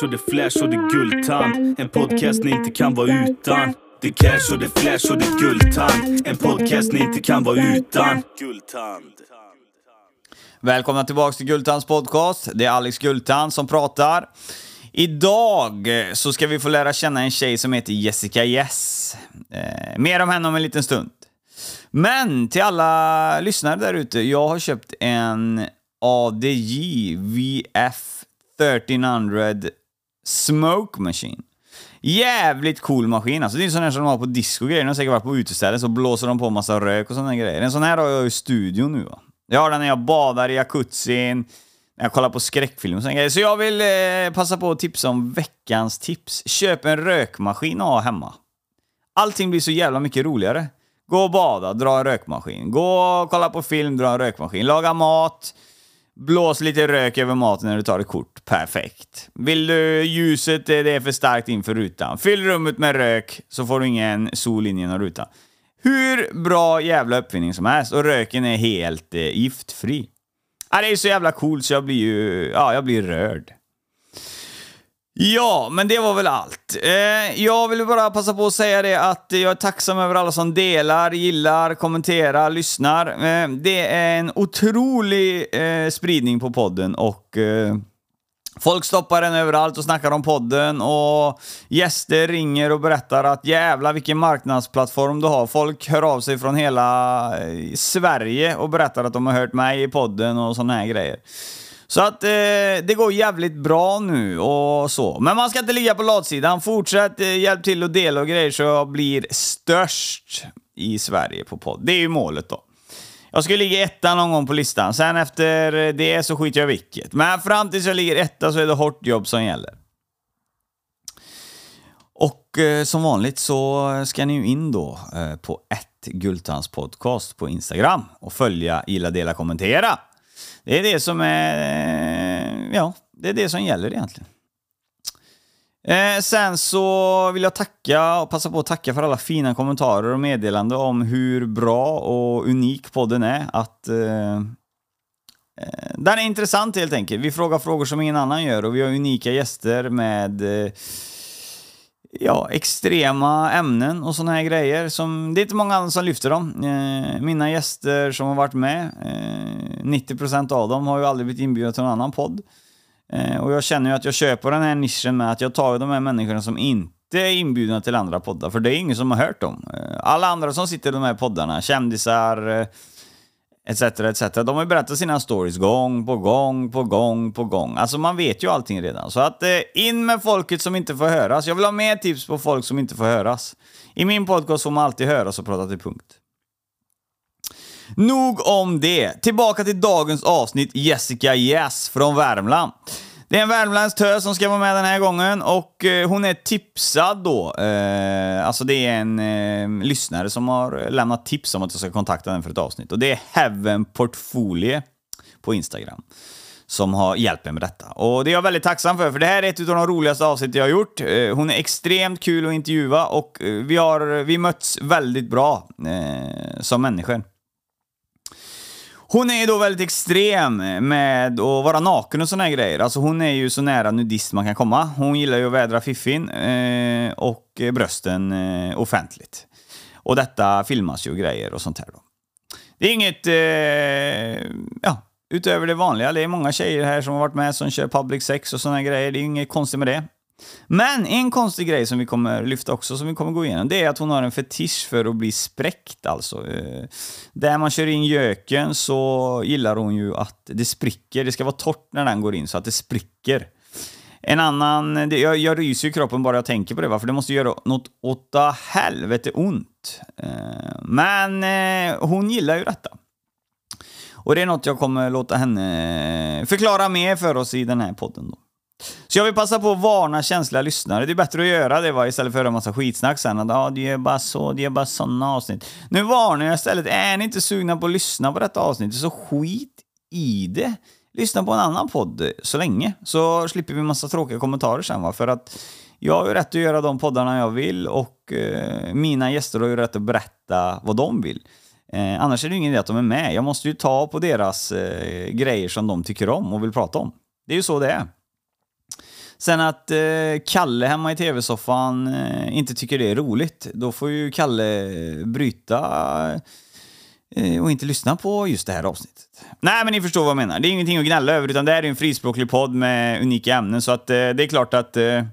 cash och det flash och det guldtand. En podcast ni inte kan vara utan. Det cash och det flash och det guldtand. En podcast ni inte kan vara utan. Guldtand. Välkomna tillbaka till Guldtands podcast. Det är Alex Guldtand som pratar. Idag så ska vi få lära känna en tjej som heter Jessica Yes. Eh, mer om henne om en liten stund. Men till alla lyssnare där ute, jag har köpt en ADJ VF 1300 Smoke Machine. Jävligt cool maskin alltså. Det är en sån här som de har på disco grejer. De har säkert varit på uteställen så blåser de på massa rök och såna grejer. En sån här har jag i studion nu va. Jag har den när jag badar i jacuzzin, när jag kollar på skräckfilm och såna grejer. Så jag vill eh, passa på att tipsa om veckans tips. Köp en rökmaskin att ha hemma. Allting blir så jävla mycket roligare. Gå och bada, dra en rökmaskin. Gå och kolla på film, dra en rökmaskin. Laga mat, blås lite rök över maten när du tar ett kort. Perfekt. Vill du ljuset, eh, det är för starkt inför rutan. Fyll rummet med rök så får du ingen sol in genom rutan. Hur bra jävla uppfinning som helst och röken är helt eh, giftfri. Ja, det är så jävla coolt så jag blir ju, ja, jag blir rörd. Ja, men det var väl allt. Eh, jag vill bara passa på att säga det att jag är tacksam över alla som delar, gillar, kommenterar, lyssnar. Eh, det är en otrolig eh, spridning på podden och eh, Folk stoppar den överallt och snackar om podden och gäster ringer och berättar att jävla vilken marknadsplattform du har. Folk hör av sig från hela eh, Sverige och berättar att de har hört mig i podden och sådana här grejer. Så att eh, det går jävligt bra nu och så. Men man ska inte ligga på latsidan. Fortsätt eh, hjälp till och dela och grejer så jag blir störst i Sverige på podd. Det är ju målet då. Jag ska ligga etta någon gång på listan. Sen efter det så skiter jag i vilket. Men fram tills jag ligger etta så är det hårt jobb som gäller. Och eh, som vanligt så ska ni ju in då eh, på ett Gultans podcast på Instagram och följa, gilla, dela, kommentera. Det är det som är... Ja, det är det som gäller egentligen. Eh, sen så vill jag tacka och passa på att tacka för alla fina kommentarer och meddelanden om hur bra och unik podden är. Att eh, eh, den är intressant helt enkelt. Vi frågar frågor som ingen annan gör och vi har unika gäster med eh, ja, extrema ämnen och sådana här grejer. Som, det är inte många andra som lyfter dem. Eh, mina gäster som har varit med, eh, 90% av dem har ju aldrig blivit inbjudna till någon annan podd. Eh, och jag känner ju att jag köper den här nischen med att jag tar de här människorna som inte är inbjudna till andra poddar, för det är ingen som har hört dem. Eh, alla andra som sitter i de här poddarna, kändisar, eh, etc, etc, de har ju berättat sina stories gång på gång på gång på gång. Alltså man vet ju allting redan. Så att eh, in med folket som inte får höras. Jag vill ha mer tips på folk som inte får höras. I min podcast får man alltid höras och prata till punkt. Nog om det. Tillbaka till dagens avsnitt Jessica Yes från Värmland. Det är en värmländsk tös som ska vara med den här gången och eh, hon är tipsad då. Eh, alltså det är en eh, lyssnare som har lämnat tips om att jag ska kontakta den för ett avsnitt. Och det är Heaven Portfolio på Instagram som har hjälpt mig med detta. Och det är jag väldigt tacksam för, för det här är ett av de roligaste avsnitt jag har gjort. Eh, Hon är extremt kul att intervjua och eh, vi har vi möts väldigt bra eh, som människor. Hon är ju då väldigt extrem med att vara naken och såna här grejer. Alltså hon är ju så nära nudist man kan komma. Hon gillar ju att vädra fiffin eh, och brösten eh, offentligt. Och detta filmas ju och grejer och sånt här då. Det är inget, eh, ja, utöver det vanliga. Det är många tjejer här som har varit med som kör public sex och såna här grejer. Det är inget konstigt med det. Men en konstig grej som vi kommer lyfta också, som vi kommer gå igenom, det är att hon har en fetisch för att bli spräckt alltså. Eh, där man kör in göken så gillar hon ju att det spricker. Det ska vara torrt när den går in så att det spricker. En annan, det, jag, jag ryser i kroppen bara jag tänker på det, va? för det måste göra något åtta helvete ont. Eh, men eh, hon gillar ju detta. Och det är något jag kommer låta henne förklara mer för oss i den här podden. Då. Så jag vill passa på att varna känsliga lyssnare. Det är bättre att göra det va? istället för att höra massa skitsnack sen. Att ah, det är bara så, det är bara såna avsnitt. Nu varnar jag istället. Är ni inte sugna på att lyssna på detta avsnitt så skit i det. Lyssna på en annan podd så länge. Så slipper vi massa tråkiga kommentarer sen va. För att jag har ju rätt att göra de poddarna jag vill och eh, mina gäster har ju rätt att berätta vad de vill. Eh, annars är det ju ingen idé att de är med. Jag måste ju ta på deras eh, grejer som de tycker om och vill prata om. Det är ju så det är. Sen att eh, Kalle hemma i tv-soffan eh, inte tycker det är roligt, då får ju Kalle bryta eh, och inte lyssna på just det här avsnittet. Nej, men ni förstår vad jag menar. Det är ingenting att gnälla över, utan det här är en frispråklig podd med unika ämnen, så att eh, det är klart att eh,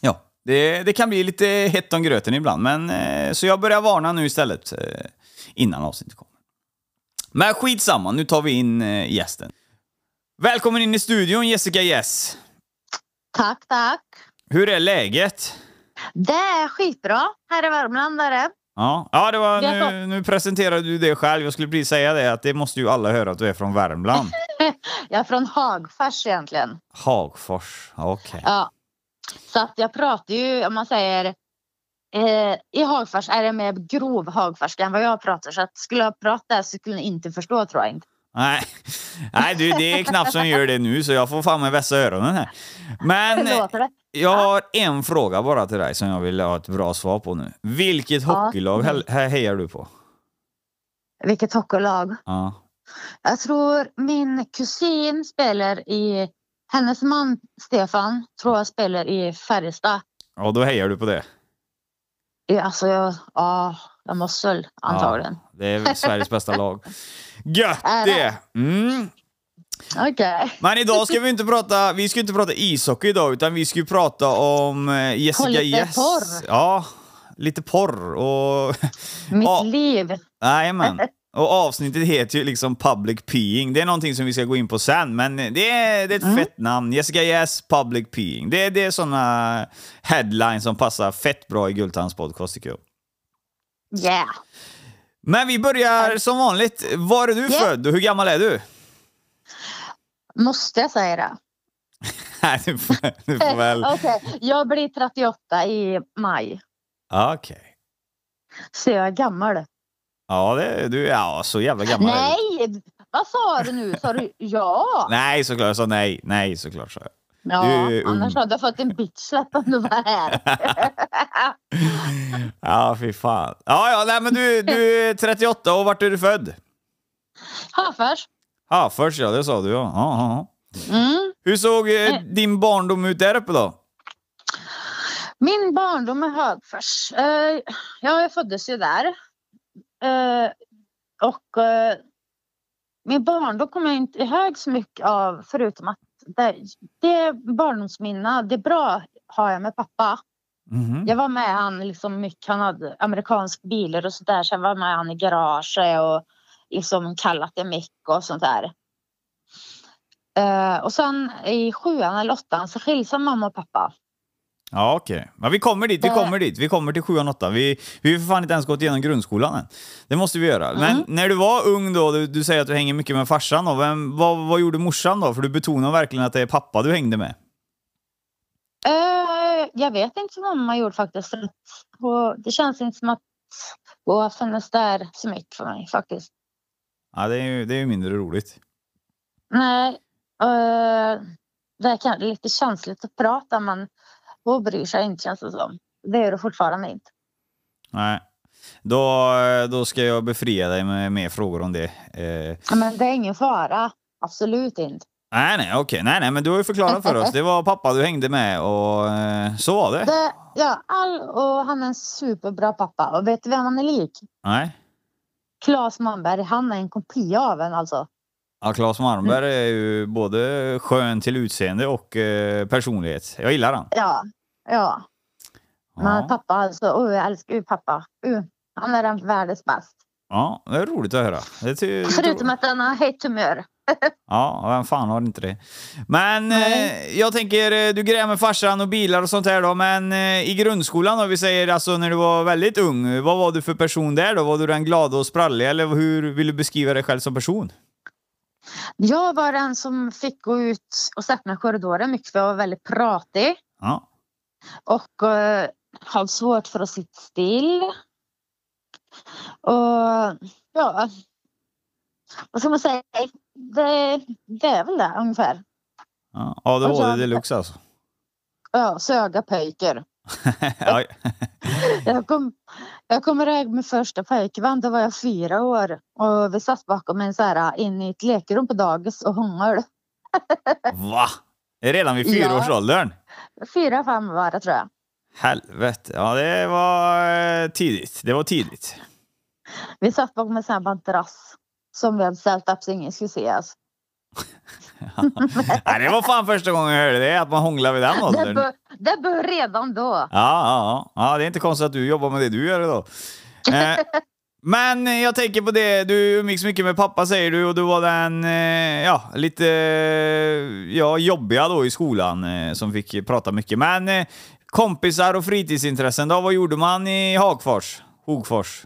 ja, det, det kan bli lite hett om gröten ibland, men eh, så jag börjar varna nu istället eh, innan avsnittet kommer. Men skitsamma, nu tar vi in eh, gästen. Välkommen in i studion Jessica Yes. Tack, tack. Hur är läget? Det är skitbra. Här i Värmland är det. Ja, ja det var, nu, nu presenterade du det själv. Jag skulle precis säga det, att det måste ju alla höra att du är från Värmland. Jag är från Hagfors egentligen. Hagfors, okej. Ja. Så att jag pratar ju, om man säger, eh, i Hagfors är det mer grov hagforska än vad jag pratar. Så att skulle jag prata så skulle ni inte förstå tror jag inte. Nej, Nej du, det är knappt som gör det nu, så jag får fan med vässa öronen här. Men jag har en fråga bara till dig som jag vill ha ett bra svar på nu. Vilket Ja. hockeylag he- he- hejar du på? Vilket hockeylag. Ja. Jag tror min kusin spelar i, hennes man Stefan tror jag spelar i Färjestad. ja, då hejar du på det. Ja, Alltså jag, ja, jag måste väl antagligen. Ja, det är Sveriges bästa lag. Gött det! Mm. Okej. Men idag ska vi inte prata, vi ska inte prata ishockey idag, utan vi ska ju prata om eh, Jessica lite Yes. porr. Ja, lite porr och... Mitt Ja. liv. Jajamän. Och avsnittet heter ju liksom Public Peeing. Det är någonting som vi ska gå in på sen, men det är, det är ett Mm. fett namn. Jessica Yes, Public Peeing. Det, det är såna headlines som passar fett bra i Gultans podcast tycker jag. Yeah. Men vi börjar som vanligt. Var är du Ja. född och hur gammal är du? Måste jag säga det? Nej, du får, du får väl... Okej, jag blir 38 i maj. Okej. Så jag är gammal. Ja, det, du är ja, så jävla gammal. Nej! Vad sa du nu? Sa du ja? Nej, såklart. Jag sa nej. Nej, såklart sa jag. Ja, Du annars hade jag fått en bitchsläpp om du var här. Ja, fy fan. Ja, ja, nej, men du, du är 38 och vart är du född? Hafers. Ja, först ja, det sa du ja. ja, ja. Mm. Hur såg eh, din barndom ut där uppe då? Min barndom i Högfors. Uh, ja, jag föddes ju där. Eh, och eh, min barndom kommer jag inte ihåg så mycket av förutom att det, det barndomsminne, det är bra har jag med pappa. Mhm. Jag var med han liksom mycket, han hade amerikansk bilar och. Så jag var med han i garaget och liksom kallat det mycket och sånt där. Eh, och sen i sjuan eller åttan så skilsade mamma och pappa. Ja, okej. Men vi kommer dit, vi kommer dit. Vi kommer till 7 och 8. Vi, vi har för fan inte ens gått igenom grundskolan än. Det måste vi göra. Men Mm. när du var ung då, du, du säger att du hänger mycket med farsan då. Vem, vad, vad gjorde morsan då? För du betonar verkligen att det är pappa du hängde med. Eh, jag vet inte vad mamma gjorde faktiskt. Och det känns inte som att har funnits där så mycket för mig faktiskt. Ja, det är ju, det är ju mindre roligt. Nej, eh, det är kanske lite känsligt att prata men hon bryr sig inte känns det som. Det gör hon fortfarande inte. Nej. Då, då ska jag befria dig med mer frågor om det. Eh, Men det är ingen fara. Absolut inte. nej, nej, okej. Nej, nej, men du har ju förklarat för oss. Det var pappa du hängde med och eh, så var det. Det, ja, all, och han är en superbra pappa. Och vet du vem han är lik? Nej. Claes Malmberg. Han är en kopia av en alltså. Ja, Claes Malmberg är ju både skön till utseende och eh, personlighet. Jag gillar han. Ja, ja. Men Ja. pappa alltså. Oh, jag älskar ju pappa. Uh, han är den världens bäst. ja, det är roligt att höra. Det ty- Förutom att han har hett humör. Ja, vem fan har inte det? Men eh, jag tänker, eh, du grejer med farsan och bilar och sånt här då, men eh, i grundskolan då, vi säger alltså när du var väldigt ung, vad var du för person där då? Var du den glada och spralliga eller hur vill du beskriva dig själv som person? Jag var den som fick gå ut och i korridoren mycket för jag var väldigt pratig. Ja. Och uh, hade svårt för att sitta still. Och ja. Vad ska man säga? Det, det är väl det ungefär. ja. ADHD Alltså- deluxe alltså. Ja, söga pojkar. ja. Jag, kom, jag kommer ihåg min första pojkvän, då var jag fyra år. Och vi satt bakom en så här in i ett lekrum på dagis och hungerade. Va? Redan vid fyraårsåldern? Fyra, fem var det tror jag. Helvete. Ja, det var eh, tidigt. Det var tidigt. Vi satt bakom en sån här madrass som vi hade ställt upp så ingen skulle se oss. Nej, det var fan första gången jag hörde det, att man hånglar vid den Det, åldern. bör, det bör redan då. Ja, ja, ja. ja, det är inte konstigt att du jobbar med det du gör idag. Eh, men jag tänker på det, du umgicks mycket med pappa säger du och du var den, eh, ja, lite ja, jobbiga då i skolan eh, som fick prata mycket. Men eh, kompisar och fritidsintressen då, vad gjorde man i Hagfors? Hogfors?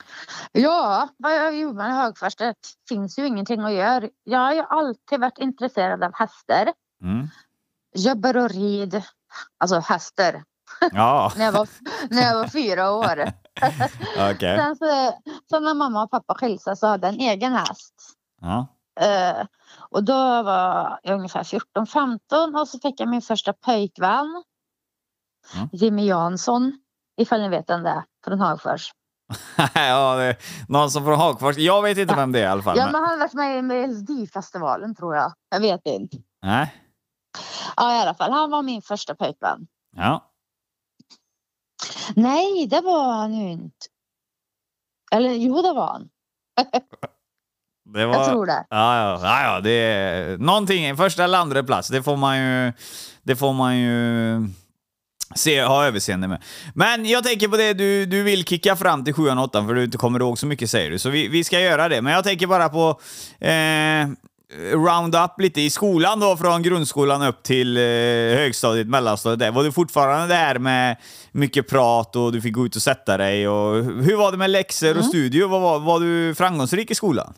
Ja, vad jag gjorde med Högfors, det finns ju ingenting att göra. Jag har ju alltid varit intresserad av hästar. Mm. Jobbar och rid, alltså hästar, Ja, när jag var, när jag var fyra år. okej. Sen, så, sen när mamma och pappa skilde sig så hade jag en egen häst. Ja. Eh, och då var jag ungefär 14-15 och så fick jag min första pojkvän. Mm. Jimmy Jansson, ifall ni vet vem det är, från Hagfors. ja, det är någon som från Hagfors. Jag vet inte vem det är i alla fall. Ja, men- men han har varit med i Melodifestivalen tror jag. Jag vet inte. Nej. Ja, i alla fall. Han var min första pojkvän. Ja. Nej, det var han ju inte. Eller jo, det var han. Det var... Jag tror det. Ja, ja, ja, ja, det är någonting, första eller andra plats, det får man ju, det får man ju se, ha överseende med. Men jag tänker på det, du, du vill kicka fram till 7 och 8 för du inte kommer ihåg så mycket säger du, så vi, vi ska göra det. Men jag tänker bara på eh, round up lite i skolan då, från grundskolan upp till eh, högstadiet, mellanstadiet. Där. Var du fortfarande där med mycket prat och du fick gå ut och sätta dig? Och, hur var det med läxor och Mm. studier? Var, var, var du framgångsrik i skolan?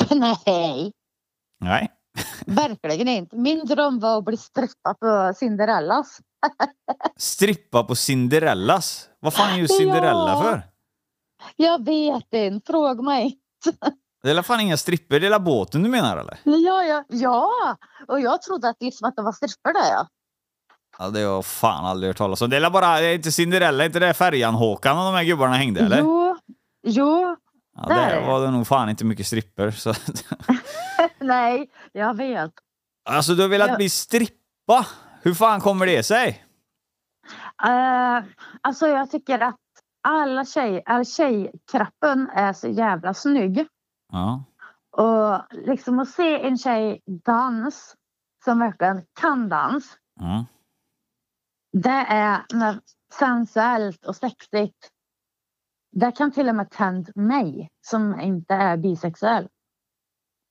Nej, Nej. verkligen inte. Min dröm var att bli strippad på Cinderellas. Strippa på Cinderellas? Vad fan är just Ja. Cinderella för? Jag vet inte, fråga mig. Det är väl fan inga strippor, det är båten du menar eller? Ja, ja, ja. Och jag trodde att, liksom att det var strippor där ja. Ja, det har jag fan aldrig hört talas om. Det är bara, det är inte Cinderella, inte det färjan-Håkan och de här gubbarna hängde eller? Jo, jo, ja, där var det nog fan inte mycket strippor. Så. nej, jag vet. Alltså du har velat Ja. bli strippa? Hur fan kommer det sig? Uh, alltså jag tycker att alla tjej, all tjejkroppen är så jävla snygg. Ja. Och liksom att se en tjej dans som verkligen kan dans. ja. Det är sensuellt och sexigt. Det kan till och med tända mig som inte är bisexuell.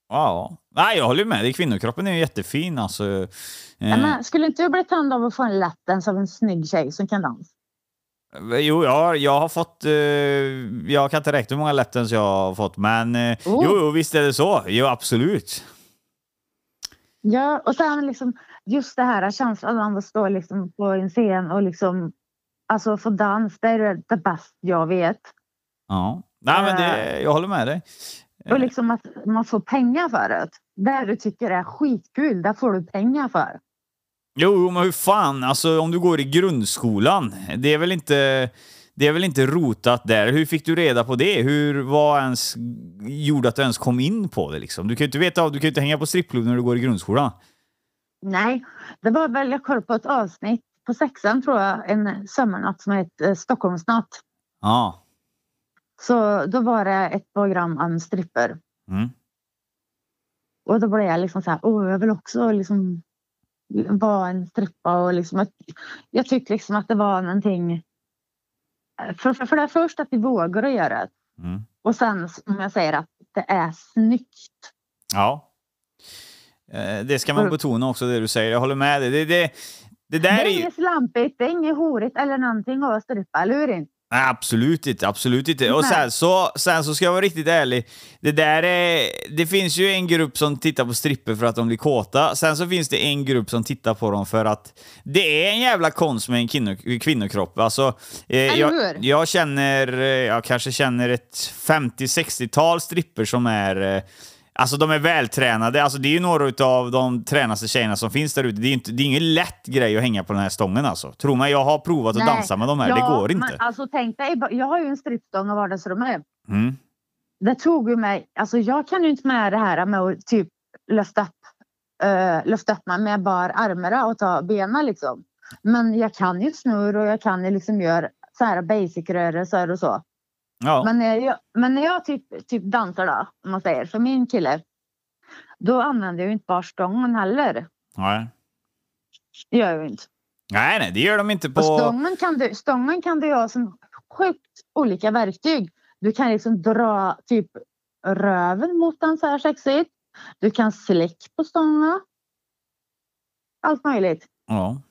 Ja. Nej, jag håller med dig. Kvinnokroppen är ju jättefin alltså. Eh, Men skulle inte du bli tänd av att få en lappdance av en snygg tjej som kan dansa? Jo, jag, har- jag har fått... Eh, jag kan inte räkna hur många lapdance jag har fått, men eh, Oh. jo, jo, visst är det så. Jo, absolut. Ja, och sen liksom just det här känslan av att stå liksom på en scen och liksom alltså få dans, det är det bästa jag vet. Ja. Nej, men det, jag håller med dig. Och liksom att man får pengar för det. Det du tycker är skitkul, där får du pengar för. Jo, men hur fan, alltså om du går i grundskolan, det är väl inte... Det är väl inte rotat där. Hur fick du reda på det? Hur var ens gjorde att du ens kom in på det liksom? Du kan ju inte veta, du kan inte hänga på strippklubb när du går i grundskolan. Nej, det var väl jag kollade på ett avsnitt på sexan tror jag, en sommarnatt som hette eh, Stockholmsnatt. Ja. Så då var det ett program om stripper. Mm. Och då blev jag liksom så här, åh jag vill också liksom vara en strippa och liksom att, jag tyckte liksom att det var någonting för, för, för det första att vi vågar att göra det Mm. och sen som jag säger att det är snyggt. Ja. Eh, Det ska man Mm. betona också, det du säger. Jag håller med dig. Det, det, det där Det är är ju... inget slampigt, det är inget horigt eller någonting att strippa, eller hur? inte? Nej, absolut inte, absolut inte. Och sen så, sen så ska jag vara riktigt ärlig. Det där är, det finns ju en grupp som tittar på stripper för att de blir kåta. Sen så finns det en grupp som tittar på dem för att det är en jävla konst med en kvinno, kvinnokropp. Alltså, eh, jag, jag känner, eh, jag kanske känner ett 50-60-tal stripper som är eh, Alltså de är vältränade, alltså det är ju några av de tränaste tjejerna som finns där ute. Det är, inte, det är ingen lätt grej att hänga på den här stången alltså. Tro mig, jag har provat att Nej. dansa med de här, Ja, det går inte. Men, alltså tänk dig, jag har ju en strippstång i vardagsrummet. Mm. Det tog ju mig, alltså jag kan ju inte med det här med att typ lyfta upp uh, lyfta upp mig med bara armarna och ta benen liksom. Men jag kan ju snurr och jag kan ju liksom göra så här basic rörelser och så. Ja. Men när jag, men när jag typ, typ dansar då, om man säger, för min kille. Då använder jag inte bara stången heller. Nej. Det gör jag inte. nej, nej, det gör de inte på... Och stången kan du, stången kan du ha som sjukt olika verktyg. Du kan liksom dra typ röven mot den så här sexigt. Du kan släcka på stången. Allt möjligt. Ja.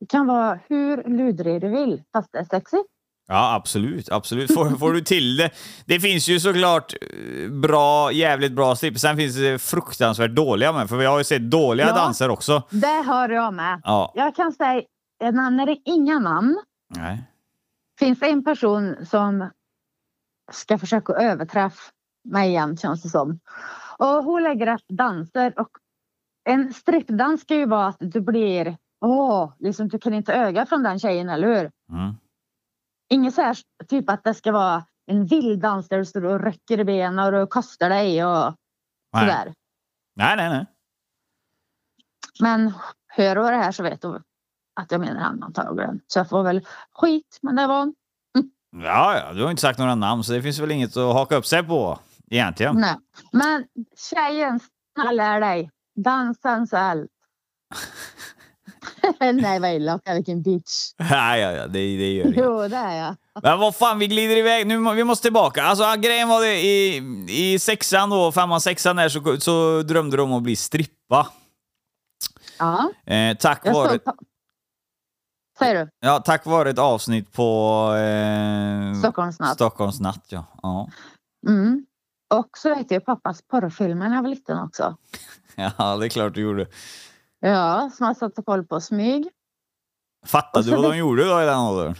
Det kan vara hur ludrig du vill fast det är sexigt. Ja, absolut. absolut. Får, får du till det. Det finns ju såklart eh, bra, jävligt bra strippor. Sen finns det fruktansvärt dåliga med, för vi har ju sett dåliga Ja. danser också. Det har jag med. Ja. Jag kan säga, jag nämner inga namn. Nej. Finns det en person som ska försöka överträffa mig igen känns det som. Och hon lägger upp danser och en strippdans ska ju vara att du blir, åh, liksom du kan inte öga från den tjejen, eller hur? Mm. Inget så här typ att det ska vara en vild dans där du står och rycker i benen och kastar dig och Nej. sådär. nej, nej, nej. Men hör du det här så vet du att jag menar han antagligen. Så jag får väl skit, men det var Ja, ja, du har inte sagt några namn, så det finns väl inget att haka upp sig på egentligen. Nej. Men tjejen, snälla dig. Dansa sensuellt. Nej vad elak jag är, vilken bitch. Nej, ja, ja, det, det gör inget. Jo det är jag. Men vad fan, vi glider iväg. Nu, vi måste tillbaka. Alltså grejen var det, i, i sexan då, femman, sexan där, så, så drömde du om att bli strippa. Ja, Eh, tack, jag vare, på... Säger du? ja, tack vare ett avsnitt på eh, Stockholmsnatt. Stockholms natt. Ja. Ja. Mm. Och så vet jag pappas porrfilmer när jag var liten också. ja, det är klart du gjorde. Ja, som jag satt och koll på smyg. Fattade du vad de vet- gjorde då i den åldern?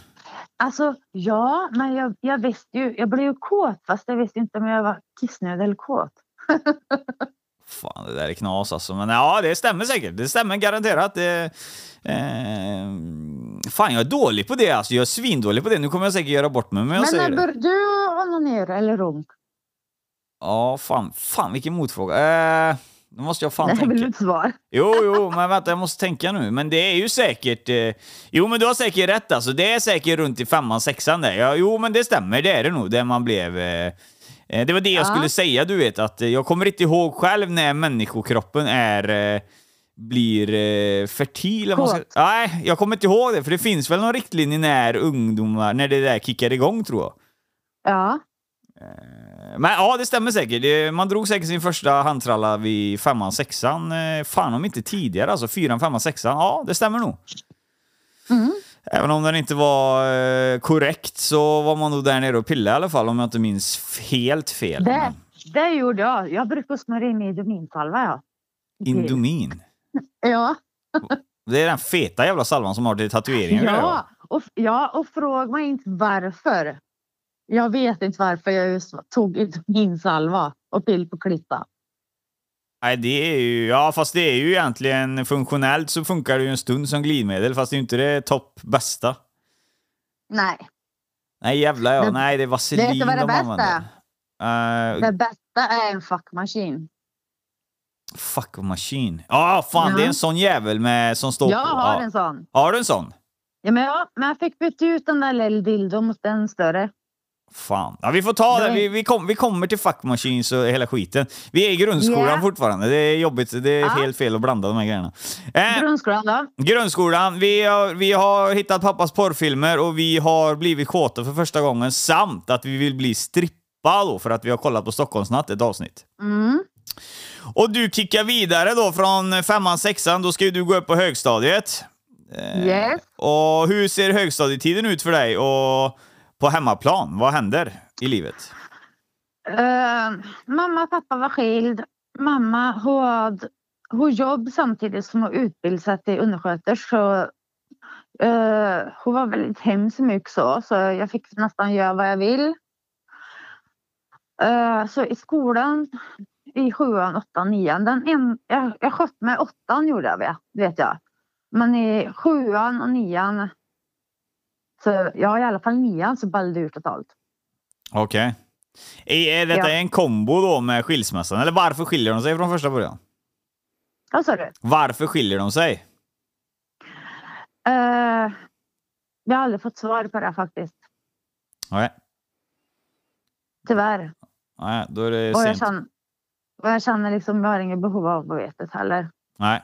Alltså ja, men jag, jag visste ju. Jag blev ju kåt fast jag visste inte om jag var kissnödig eller kåt. Fan, det där är knas alltså. Men ja, det stämmer säkert. Det stämmer garanterat. Det, eh, fan, jag är dålig på det alltså. Jag är svindålig på det. Nu kommer jag säkert göra bort mig, men jag Men säger när det. bör du onanera eller runk? Ja, fan, fan vilken motfråga. Eh, nu måste jag fan vill tänka. du inte svara. Jo, jo, men vänta, jag måste tänka nu. Men det är ju säkert... Eh, jo, men du har säkert rätt alltså. Det är säkert runt i femman, sexan där. Ja, jo, men det stämmer. Det är det nog. Där man blev... Eh, eh, det var det jag Ja. skulle säga, du vet. Att eh, jag kommer inte ihåg själv när människokroppen är... Eh, blir eh, fertil. ska-. Nej, jag kommer inte ihåg det. För det finns väl någon riktlinje när ungdomar... När det där kickar igång, tror jag. Ja. Men ja, det stämmer säkert. Man drog säkert sin första handtralla vid femman, sexan. Eh, Fan om inte tidigare, alltså fyran, femman, sexan. Ja, det stämmer nog. Mm. Även om den inte var eh, korrekt så var man nog där nere och pillade i alla fall om jag inte minns helt fel. Det, det gjorde jag. Jag brukar smörja in i Idominsalva. Ja. Indomin. Ja, Det är den feta jävla salvan som har till tatueringar ja, och, ja, och fråga mig inte varför. Jag vet inte varför jag just tog Idominsalva och pill på klitta. Nej, det är ju... Ja, fast det är ju egentligen funktionellt så funkar det ju en stund som glidmedel, fast det är ju inte det topp bästa. Nej, Nej, jävlar ja. Det- Nej, det är vaselin vet du vad det de bästa använder. är? Uh, Det bästa är en fuckmaskin. Fuck machine. Ja, fan Ja. det är en sån jävel med, som står Jag på. har ja. en sån. Har du en sån? Ja, men, ja, men jag fick byta ut den där lilla dildon mot den större. Fan. Ja, vi får ta det. Vi, vi, kom, vi kommer till fuck machines och hela skiten. Vi är i grundskolan Ja. fortfarande. Det är jobbigt. Det är Ja. helt fel att blanda de här grejerna. Eh, Grundskolan då? grundskolan. Vi har, vi har hittat pappas porrfilmer och vi har blivit kåta för första gången samt att vi vill bli strippa då för att vi har kollat på Stockholmsnatt ett avsnitt. Mm. Och du kickar vidare då från femman, sexan. Då ska ju du gå upp på högstadiet. Eh, Yes. Och hur ser högstadietiden ut för dig och på hemmaplan? Vad händer i livet? Uh, mamma och pappa var skild. Mamma hon hade hon jobb samtidigt som hon utbildade sig till undersköterska. Uh, hon var väldigt hemskt mycket så, så jag fick nästan göra vad jag vill. Uh, så i skolan i sjuan, åttan, nian. Den en, jag, jag skötte mig åttan gjorde jag vet jag. Men i sjuan och nian så ja, i alla fall nian så ballade ur totalt. Okej. Är, är detta Ja. en kombo då med skilsmässan? Eller varför skiljer de sig från första början? Vad sa du? Varför skiljer de sig? Uh, jag har aldrig fått svar på det faktiskt. Nej, Tyvärr. Nej då är det Och jag sent. känner, och jag känner liksom, jag har inget behov av att veta det heller. Nej.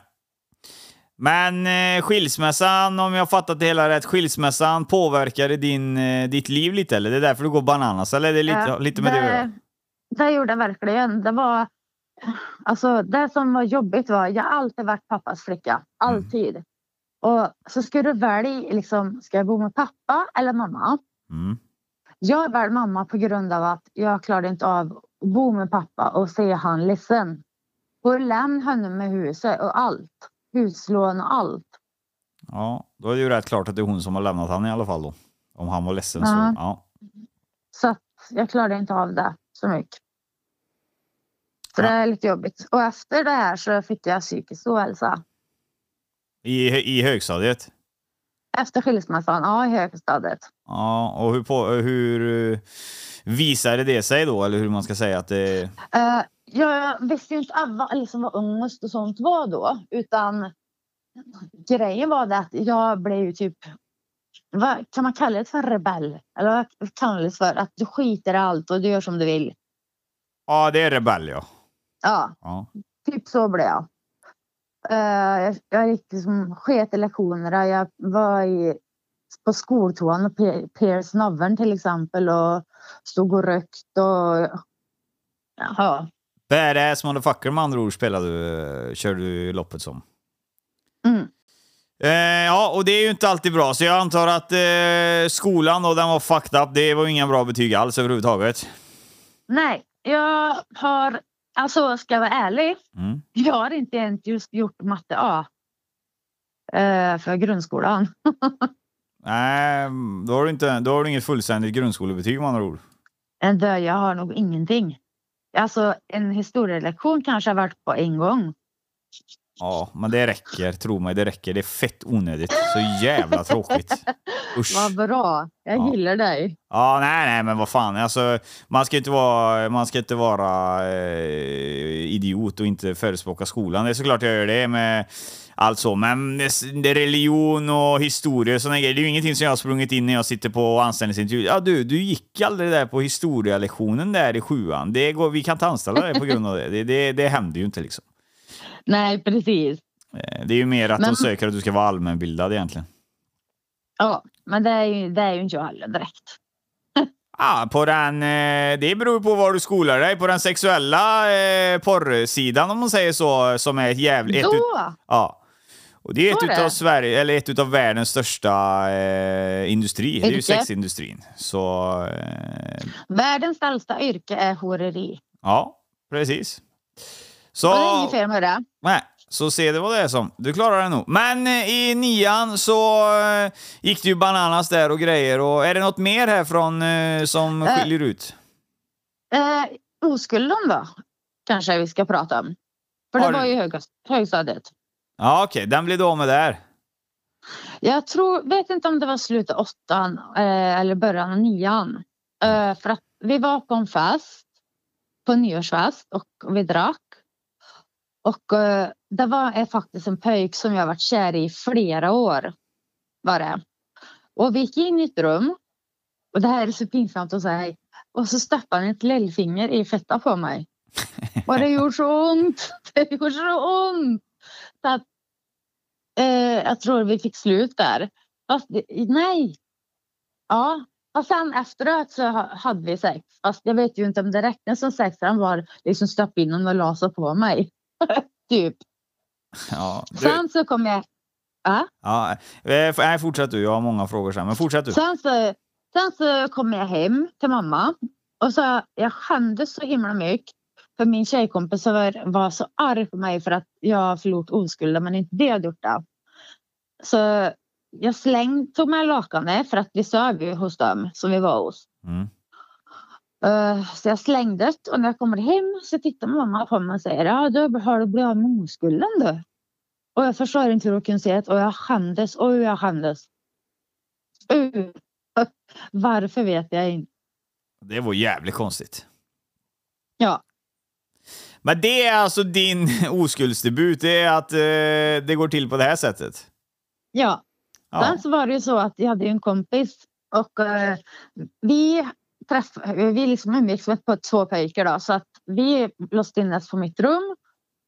Men eh, skilsmässan, om jag fattat det hela rätt, skilsmässan påverkade din, eh, ditt liv lite eller? Det är därför du går bananas eller är det lite, Ja, lite med det, det, det gjorde jag verkligen. Det var, alltså det som var jobbigt var, jag har alltid varit pappas flicka. Alltid. Och så ska du välja, liksom, ska jag bo med pappa eller mamma? Mm. Jag väljer mamma på grund av att jag klarade inte av att bo med pappa och se han ledsen. Och lämna honom med huset och allt. Huslån och allt. Ja, då är det ju rätt klart att det är hon som har lämnat han i alla fall då. Om han var ledsen så. Ja. Ja. Så att jag klarade inte av det så mycket. Så Ja. det är lite jobbigt. Och efter det här så fick jag psykisk ohälsa. I, I högstadiet? Efter skilsmässan, ja i högstadiet. Ja, och hur, på, hur eh, visade det sig då? Eller hur man ska säga att det... Uh, jag visste ju inte vad, liksom, vad ångest och sånt var då. Utan grejen var det att jag blev ju typ, vad kan man kalla det för rebell? Eller vad kallas det för? Att du skiter i allt och du gör som du vill. Ja, det är rebell ja. Ja, ja. typ så blev jag. Eh, jag, jag gick liksom sket i lektionerna. Jag var i, på skoltoan och pe- naveln till exempel och stod och rökt och ja. Badass motherfucker med andra ord spelade du, eh, körde du loppet som. Mm. Eh, ja, och det är ju inte alltid bra, så jag antar att eh, skolan då, den var fucked up. Det var inga bra betyg alls överhuvudtaget. Nej, jag har, alltså ska jag vara ärlig, Mm. jag har inte ens just gjort matte A. eh, för grundskolan. Nej, då har, du inte, då har du inget fullständigt grundskolebetyg med andra ord. Ändå, jag har nog ingenting. Alltså en historielektion kanske har varit på en gång. Ja, men det räcker. Tro mig, det räcker. Det är fett onödigt. Så jävla tråkigt. Usch. Vad bra, jag Ja. gillar dig. Ja, nej, nej, men vad fan. Alltså, man ska inte vara, man ska inte vara eh, idiot och inte förespråka skolan. Det är såklart jag gör det med allt så. Men det religion och historia och såna grejer, det är ju ingenting som jag har sprungit in när jag sitter på anställningsintervju. Ja, du, du gick aldrig där på historielektionen där i sjuan. Det går, vi kan inte anställa dig på grund av det. Det, det, det händer ju inte liksom. Nej, precis. Eh, Det är ju mer att de Men- söker att du ska vara allmänbildad egentligen. Ja, men det är ju, det är ju inte jag heller direkt. Ja, på den, eh, det beror på var du skolar dig. På den sexuella eh, porrsidan om man säger så, som är ett jävligt... Ett ut, Då! ja. Och det är Så ett utav. Sverige, eller ett utav världens största eh, industri. Det är ju Yrke. sexindustrin. Så eh, Världens äldsta yrke är horeri. ja, precis. Så, Och det är inget fel med det. Nej, så se det vad det som. Du klarar det nog. Men eh, i nian så eh, gick det ju bananas där och grejer. Och är det något mer här från eh, som Eh. skiljer ut? Eh, oskulden då, kanske vi ska prata om. För Har det du- var ju hög, högstadiet. Ja, okej, den blev du av med där. Jag tror, vet inte om det var slutet av åttan eh, eller början av nian. Eh, för att vi var på en fest, på en nyårsfest och vi drack. Och eh, det var eh, faktiskt en pöjk som jag varit kär i flera år. Var det. Och vi gick in i ett rum. Och det här är så pinsamt att säga. Och så stoppade han ett lillfinger i fetta på mig. Och det gjorde så ont. Det gjorde så ont. Så att, eh, jag tror vi fick slut där. Fast nej. Ja. Och sen efteråt så hade vi sex. Fast jag vet ju inte om det räknas som sex. Han var liksom stoppade in honom och sig på mig. typ. Ja, du, Sen så kom jag... Ja. ja, eh, nej, fortsätt du. Jag har många frågor sen, men fortsätt du. Sen så, sen så kom jag hem till mamma. Och så jag skämdes så himla mycket. För min tjejkompis var, var så arg på mig för att jag förlorat oskulden men inte det hade gjort det. Så jag slängde, tog med lakanet för att vi sov ju hos dem som vi var hos. Mm. Eh, så jag slängde det och när jag kommer hem så tittar mamma på mig och säger ja du har du blivit av med oskulden du. Och jag förstår inte hur hon kunde säga det och jag skämdes och jag skämdes. Uh. Varför vet jag inte. Det var jävligt konstigt. Ja. Men det är alltså din oskuldsdebut, det är att eh, det går till på det här sättet? Ja. Ja. Sen så var det ju så att jag hade en kompis och eh, vi träffade, vi liksom umgicks med på två pojkar då så att vi låste in oss på mitt rum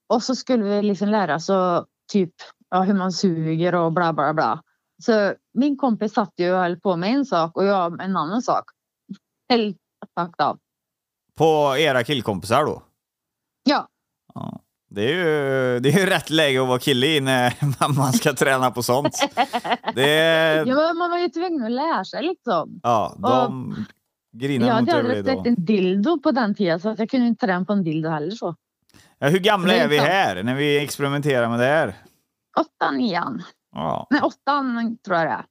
och så skulle vi liksom lära oss och typ ja, hur man suger och bla bla bla. Så min kompis satt ju och höll på med en sak och jag med en annan sak. Helt up. På era killkompisar då? Ja, Ja. Det är, ju, det är ju rätt läge att vara kille i när man ska träna på sånt. Det ja man var ju tvungen att lära sig liksom. ja, de grinar Jag hade aldrig idag. en dildo på den tiden så att jag kunde inte träna på en dildo heller så. Ja, hur gamla är vi här när vi experimenterar med det här? Åttan, nian. Ja. Nej, åttan tror jag det är.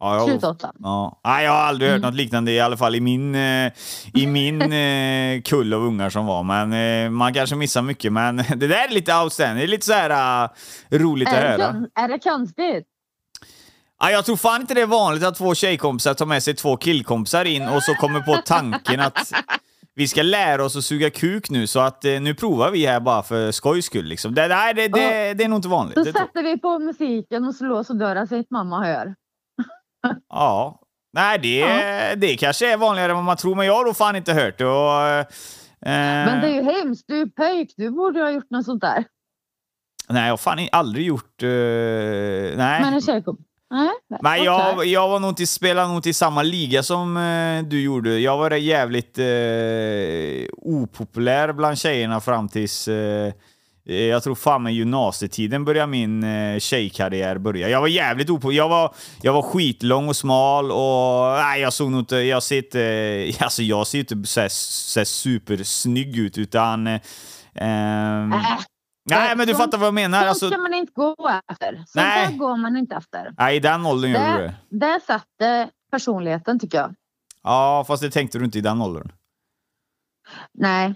Ja, jag. Ja. Nej, jag har aldrig hört Mm. något liknande, i alla fall i min, eh, i min eh, kull av ungar som var. Men eh, man kanske missar mycket. Men det där är lite outstanding. Det är lite så här uh, roligt att Är det, höra. är det konstigt? Ja, jag tror fan inte det är vanligt att två tjejkompisar tar med sig två killkompisar in och så kommer på tanken att vi ska lära oss att suga kuk nu, så att eh, nu provar vi här bara för skojs skull. Liksom. Det, nej, det, det, det är nog inte vanligt. Så tror- sätter vi på musiken och slår så dörren så att mamma hör. Ja. Nej, det, det kanske är vanligare än vad man tror, men jag har då fan inte hört det. Och, eh, Men det är ju hemskt. Du är pöjk. Du borde ha gjort något sånt där. Nej, jag har fan aldrig gjort... eh, nej. Men en tjejkompis? Nej. Nej, jag, jag var nog inte, spelade nog inte i samma liga som eh, du gjorde. Jag var jävligt eh, opopulär bland tjejerna fram tills... Eh, jag tror fan med gymnasietiden började min eh, tjejkarriär börja. Jag var jävligt opopulär. Jag var, jag var skitlång och smal och... Nej, jag såg nog inte... Jag ser inte... Alltså jag ser inte så här, så här supersnygg ut utan... Eh, Äh, nej, men du sånt- fattar vad jag menar. Alltså, ska man inte gå efter. Sånt Nej. där går man inte efter. nej, i den åldern gör du Det, det. det sätter personligheten tycker jag. Ja, fast det tänkte du inte i den åldern. Nej.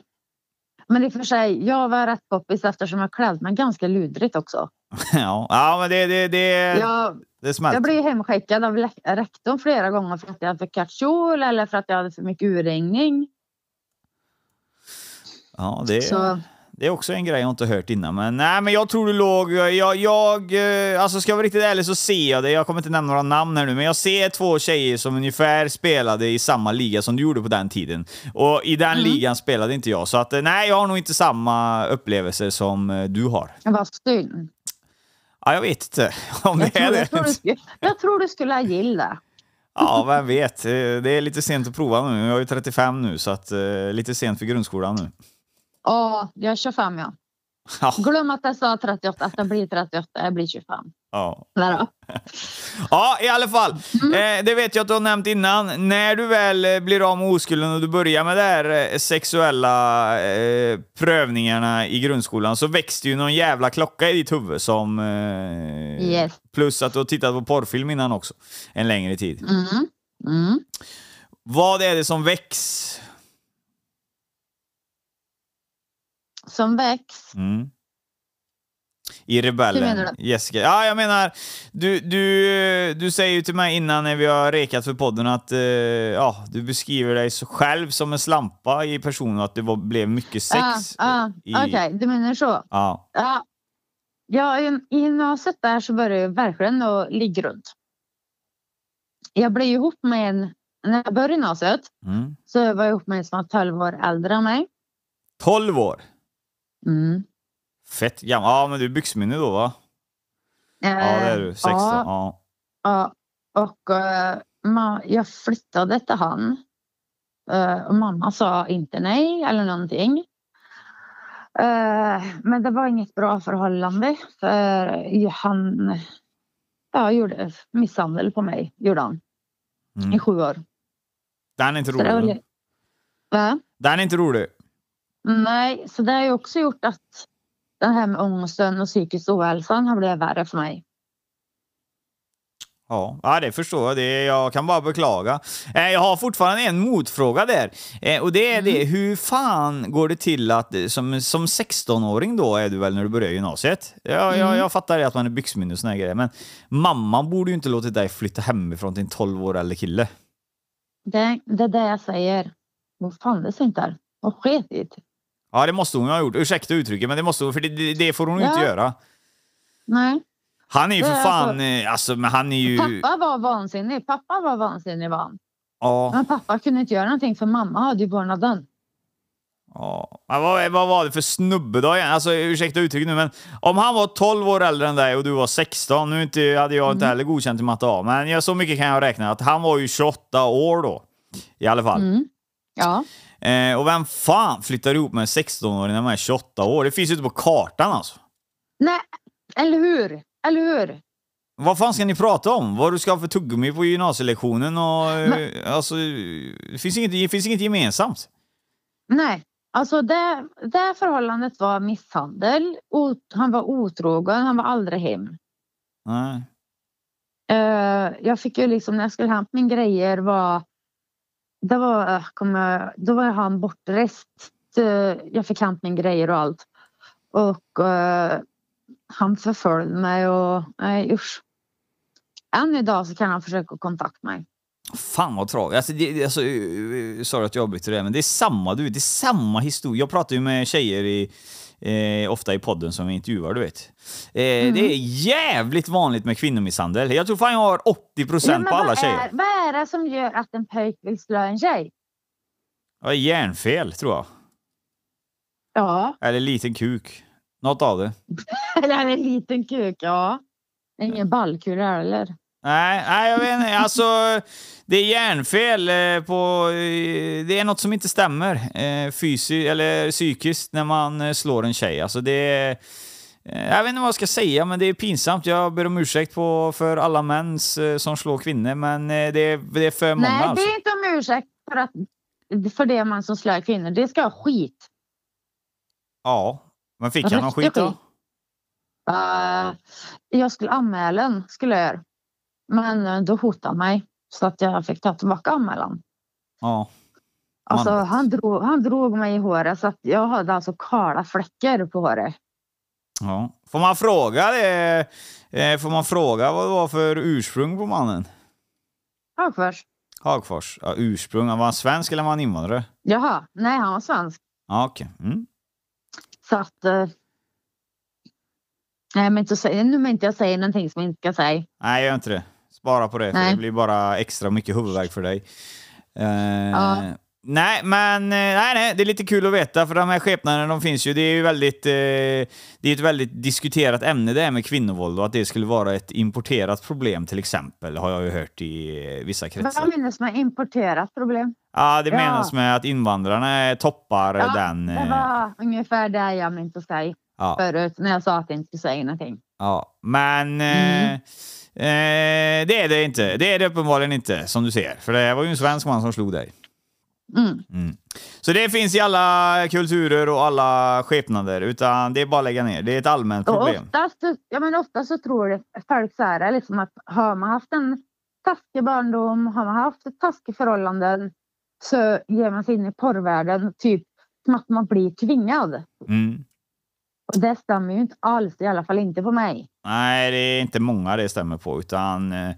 Men i och för sig, jag var rätt poppis eftersom jag klädde mig ganska ludrigt också. ja. ja, men det, det, det, Jag, det jag blev hemskickad av rektorn flera gånger för att jag hade för kort kjol eller för att jag hade för mycket urringning. Ja, det, Så det är också en grej jag inte hört innan. Men nej, men jag tror du låg... Jag, jag, eh, alltså ska jag vara riktigt ärlig så ser jag det. Jag kommer inte nämna några namn här nu, men jag ser två tjejer som ungefär spelade i samma liga som du gjorde på den tiden. Och i den ligan spelade inte jag, så att eh, nej, jag har nog inte samma upplevelser som eh, du har. det var synd. Ja, jag vet inte om Jag det är tror, jag, tror du det. skulle, jag tror du skulle ha gillat det. Ja, vem vet. Det är lite sent att prova nu. Jag är ju 35 nu, så att, lite sent för grundskolan nu. Ja, jag är 25 ja. Ja, Glöm att jag sa 38, att jag blir 38, jag blir 25. ja. Ja, i alla fall. Eh, det vet jag att du har nämnt innan. När du väl eh, blir av med oskulden och du börjar med de här eh, sexuella eh, prövningarna i grundskolan så det ju någon jävla klocka i ditt huvud som... Eh, Yes. Plus att du har tittat på porrfilm innan också. En längre tid. Mm. Mm. Vad är det som väcks? Som väcks. Mm. I Rebellen. Jessica. Ja, jag menar, du, du, du säger ju till mig innan när vi har rekat för podden att eh, ja, du beskriver dig själv som en slampa i person och att det var, blev mycket sex. Ah, ah, i, Okej, du menar så. ja. Ja. Ja, i, i gymnasiet där så började jag verkligen att ligga runt. Jag blev ihop med en, när jag började gymnasiet Mm. så var jag ihop med en som var 12 år äldre än mig. 12 år. Mm. Fett gammal. Ja, men du är byxminne då va? Ja, det är du. 16. Ja, Ja. Och eh, ma- jag flyttade till han. Eh, och mamma sa inte nej eller någonting. Eh, men det var inget bra förhållande för han ja, gjorde misshandel på mig. Gjorde han i Mm. sju år. Den är inte det var rolig. li- Va? Den är inte rolig. Nej, så det har ju också gjort att det här med ångesten och psykisk ohälsan har blivit värre för mig. Ja, det förstår jag. Det, jag kan bara beklaga. Eh, jag har fortfarande en motfråga där. Eh, och det är det, hur fan går det till att, som, som 16-åring då är du väl när du börjar gymnasiet? Ja, jag, jag fattar det att man är byxminne och såna grejer, men mamman borde ju inte låtit dig flytta hemifrån till en 12 år äldre kille. Det, det är det jag säger. Vad fan det inte där. Och sket i det. Ja, det måste hon ha gjort. Ursäkta uttrycket, men det måste hon, för det, det, får hon Ja. inte göra. Nej. Han är ju för är fan, alltså- eh, alltså, men han är ju... Pappa var vansinnig. Pappa var vansinnig var han. Ja, Men pappa kunde inte göra någonting för mamma hade ju vårdnaden. ja. Men vad, vad var det för snubbe då igen? Alltså ursäkta uttrycket nu, men om han var 12 år äldre än dig och du var 16, nu inte, hade jag inte Mm. heller godkänt i matte A, men jag, så mycket kan jag räkna att han var ju 28 år då. I alla fall. Mm. Ja. Eh, och vem fan flyttar ihop med en 16-åring när man är 28 år? Det finns ju inte på kartan alltså. Nej, eller hur? Eller hur? Vad fan ska ni prata om? Vad du ska ha för tuggummi på gymnasielektionen och... eh, Men- Alltså, det finns, inget, det finns inget gemensamt. Nej, alltså det, det förhållandet var misshandel. Ot, han var otrogen, han var aldrig hem. Nej. Eh, jag fick ju liksom när jag skulle hämta min grejer var det var, eh, då var han bortrest. Eh, jag fick hämta min grejer och allt. Och eh, han förföljde mig och nej usch. Än idag så kan han försöka kontakta mig. Fan vad tragiskt. Alltså, det, alltså, eh, eh, sorry att jag avbryter det, men det är samma, du det är samma historia. Jag pratar ju med tjejer i, eh, ofta i podden som vi intervjuar, du vet. Eh, Det är jävligt vanligt med kvinnomisshandel. Jag tror fan jag har 80 procent men på alla vad, tjejer. är, vad är det som gör att en pojk vill slå en tjej? Ja, hjärnfel, tror jag. Ja, Eller liten kuk. Något av det. eller en liten kuk, ja. Ingen ballkula heller. Nej, nej, jag vet inte. Alltså, det är hjärnfel eh, på... eh, Det är något som inte stämmer eh, fysiskt eller psykiskt när man slår en tjej. Alltså det är... Jag vet inte vad jag ska säga, men det är pinsamt. Jag ber om ursäkt på, för alla män som slår kvinnor, men det är, det är för många Nej, alltså. det är inte om ursäkt för, att, för det man som slår kvinnor. Det ska ha skit. Ja, men fick han någon skit då? Uh, jag skulle anmäla den, skulle jag göra. Men eh, då hotade han mig så att jag fick ta tillbaka anmälan. Ja. Alltså, han, drog, han drog mig i håret så att jag hade alltså kala fläckar på håret. ja. Får man fråga det? Eh, Får man fråga vad det var för ursprung på mannen? Hagfors. Hagfors. Ja, ursprung. Var han svensk eller var han invandrare? Jaha, nej han var svensk. Ja, okej. Mm. Så att... Eh, nej, men inte, nu men inte jag säger någonting som jag inte ska säga. Nej, gör inte det. Spara på det, för det blir bara extra mycket huvudvärk för dig. Eh, Ja. Nej, men eh, nej, nej, det är lite kul att veta, för de här skepnaderna de finns ju. Det är ju väldigt, eh, det är ett väldigt diskuterat ämne det här med kvinnovåld och att det skulle vara ett importerat problem till exempel, har jag ju hört i eh, vissa kretsar. Vad menas med importerat problem? Ja, det Ja. menas med att invandrarna toppar Ja, den. Det eh, var ungefär det jag mente säga Ja. förut när jag sa att jag inte skulle säga någonting. Ja, men eh, Mm. eh, det är det inte. Det är det uppenbarligen inte, som du ser. För det var ju en svensk man som slog dig. Mm. Så det finns i alla kulturer och alla skepnader, utan det är bara att lägga ner. Det är ett allmänt Och problem. oftast, ja, men oftast så tror folk så här, liksom att har man haft en taskig barndom, har man haft ett taskigt förhållanden så ger man sig in i porrvärlden typ som att man blir tvingad. Mm. Och det stämmer ju inte alls, i alla fall inte på mig. Nej, det är inte många det stämmer på, utan eh,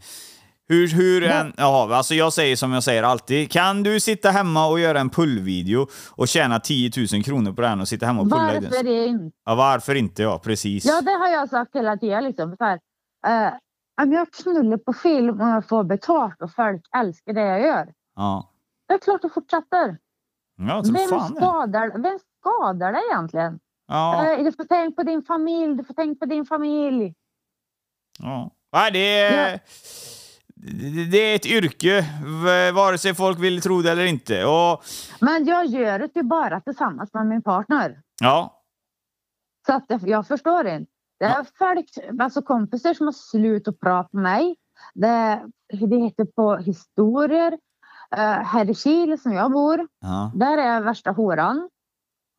hur, hur en, ja, alltså jag säger som jag säger alltid. Kan du sitta hemma och göra en pullvideo och tjäna 10 000 kronor på den och sitta hemma och pulla i den? Varför inte? Ja, varför inte? Ja, precis. Ja, det har jag sagt hela tiden. Liksom, så här, eh, om jag knullar på film och jag får betalt och folk älskar det jag gör. Ja, Det är klart det fortsätter. ja som Vem fan skadar, vem skadar det egentligen? Ja. Eh, Du får tänka på din familj, du får tänka på din familj. Ja. Nej, det är... Ja. Det är ett yrke, vare sig folk vill tro det eller inte. Och Men jag gör det ju bara tillsammans med min partner. ja, Så att jag- förstår inte. Det är folk, alltså kompisar som har slutat prata med mig. Det, det heter på historier. Uh, här i Kil som jag bor, ja, där är värsta horan.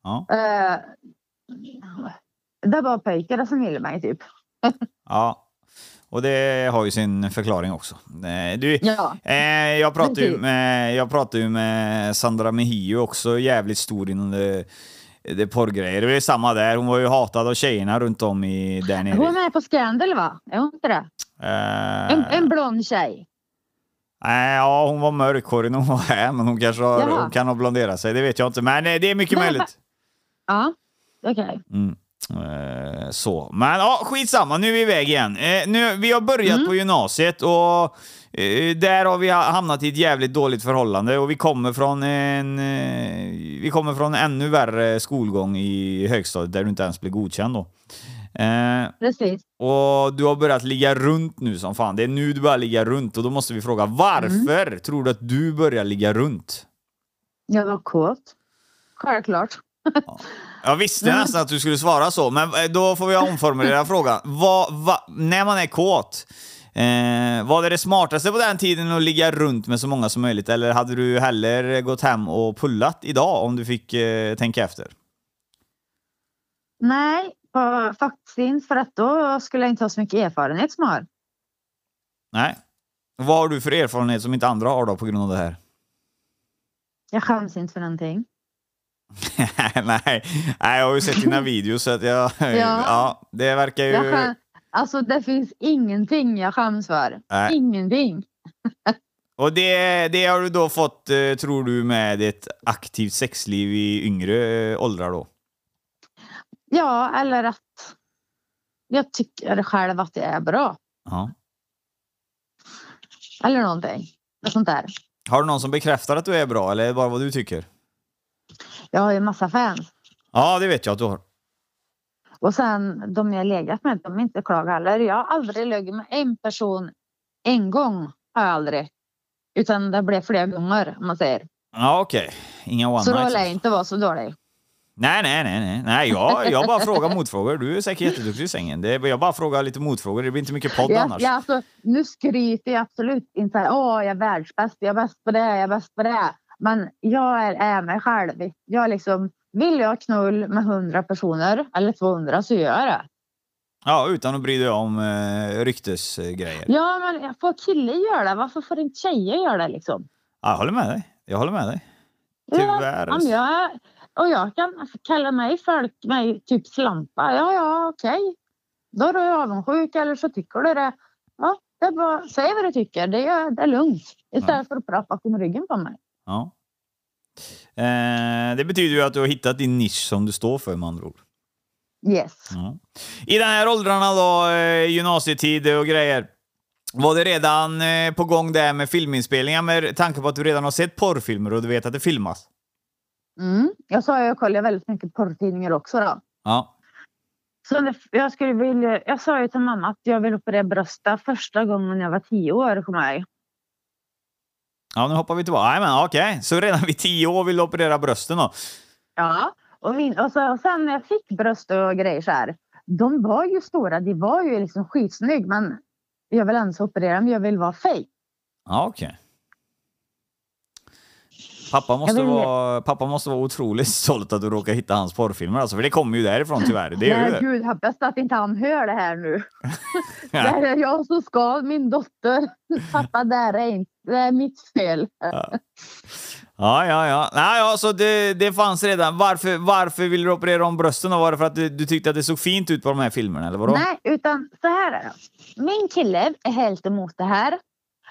ja, Eh, det var pojkar som ville mig typ. ja. Och det har ju sin förklaring också. Eh, Du, Ja. eh, jag pratade ju med, jag pratade ju med Sandra Mejio också, jävligt stor inom det, det porrgrejer. Det är samma där, hon var ju hatad av tjejerna runt om i, där nere. Hon är på Scandal va? Är hon inte det? Eh, En, en blond tjej. Nej, ja, hon var mörkhårig när hon var här, men hon kanske har, hon kan ha blonderat sig. Det vet jag inte, men eh, det är mycket Men möjligt. Ja, okej. Mm. Eh, så. Men ja, skitsamma, nu är vi iväg igen. Eh, nu, vi har börjat Mm. på gymnasiet och eh, där har vi ha- hamnat i ett jävligt dåligt förhållande och vi kommer från en vi kommer från en ännu värre skolgång i högstadiet där du inte ens blir godkänd då. Precis. och du har börjat ligga runt nu som fan. Det är nu du börjar ligga runt och då måste vi fråga varför tror du att du börjar ligga runt? Jag var kåt. Självklart. Jag visste Mm. nästan att du skulle svara så, men eh, då får vi omformulera frågan. Vad, vad, när man är kåt, eh, var det det smartaste på den tiden att ligga runt med så många som möjligt? Eller hade du hellre gått hem och pullat idag om du fick eh, tänka efter? Nej, på- faktiskt inte. För att då skulle jag inte ha så mycket erfarenhet som jag har. Nej. Vad har du för erfarenhet som inte andra har då på grund av det här? Jag skäms inte för någonting. Nej. Nej, jag har ju sett dina videos så att jag... Ja. det verkar ju... Skäm, alltså det finns ingenting jag skäms för. Nej. Ingenting. Och det, det har du då fått, eh, tror du, med ett aktivt sexliv i yngre eh, åldrar då? Ja, eller att jag tycker själv att det är bra. Ja. Eller någonting. Sånt där. Har du någon som bekräftar att du är bra eller bara vad du tycker? Jag har ju massa fans. Ja, det vet jag att du har. Och sen de jag legat med, de är inte klagar heller. Jag har aldrig legat med en person en gång. Har jag aldrig. Utan det blev flera gånger om man säger. Ja, okej. Inga one Så då lär jag inte vara så dålig. Nej, nej, nej, nej. nej jag, jag bara frågar motfrågor. Du är säkert jätteduktig i sängen. Det är, jag bara frågar lite motfrågor. Det blir inte mycket podd Jag, annars. jag, alltså, nu skryter jag absolut inte. Åh, jag är världsbäst. Jag är bäst på det. Jag är bäst på det. Men jag är, är mig själv. Jag liksom, vill jag knull med 100 personer eller 200 så gör jag det. Ja, utan att bry dig om eh, ryktesgrejer. Ja, men får killar göra det? Varför får inte tjejer göra det liksom? Ja, jag håller med dig. Jag håller med dig. Ja, Tyvärr. om jag, och jag kan kalla mig folk mig typ slampa. Ja, ja, okej. Då är du avundsjuk eller så tycker du det. Ja, det är bara, säg vad du tycker. Det är, det är lugnt. Istället för att prata bakom ryggen på mig. Ja. Eh, det betyder ju att du har hittat din nisch som du står för med andra ord. Yes. Ja. I den här åldrarna då, eh, gymnasietid och grejer. Var det redan eh, på gång där med filminspelningar med tanke på att du redan har sett porrfilmer och du vet att det filmas? Mm. Jag sa ju jag kollar väldigt mycket porrtidningar också då. Ja. Så jag, skulle vilja, jag sa ju till mamma att jag vill operera bröstet första gången jag var tio år. Kommer jag. Ja, nu hoppar vi tillbaka. Nej, men okej. Så redan vid tio år vill du operera brösten då? Ja, och, min, och, så, och sen när jag fick bröst och grejer så här. De var ju stora, de var ju liksom skitsnygg men jag vill ens operera dem, jag vill vara fake. Ja, okej. Pappa måste, vara, pappa måste vara otroligt stolt att du råkar hitta hans porrfilmer alltså, för det kommer ju därifrån tyvärr. Det Nej, det. gud, hoppas att inte han hör det här nu. Det är jag som ska, min dotter. Pappa, det är inte, det är mitt fel. Ja, ja, ja. Nej, ja så det, det fanns redan. Varför, varför ville du operera om brösten? Var det för att du, du tyckte att det såg fint ut på de här filmerna, eller vadå? Nej, utan så här är det. Min kille är helt emot det här.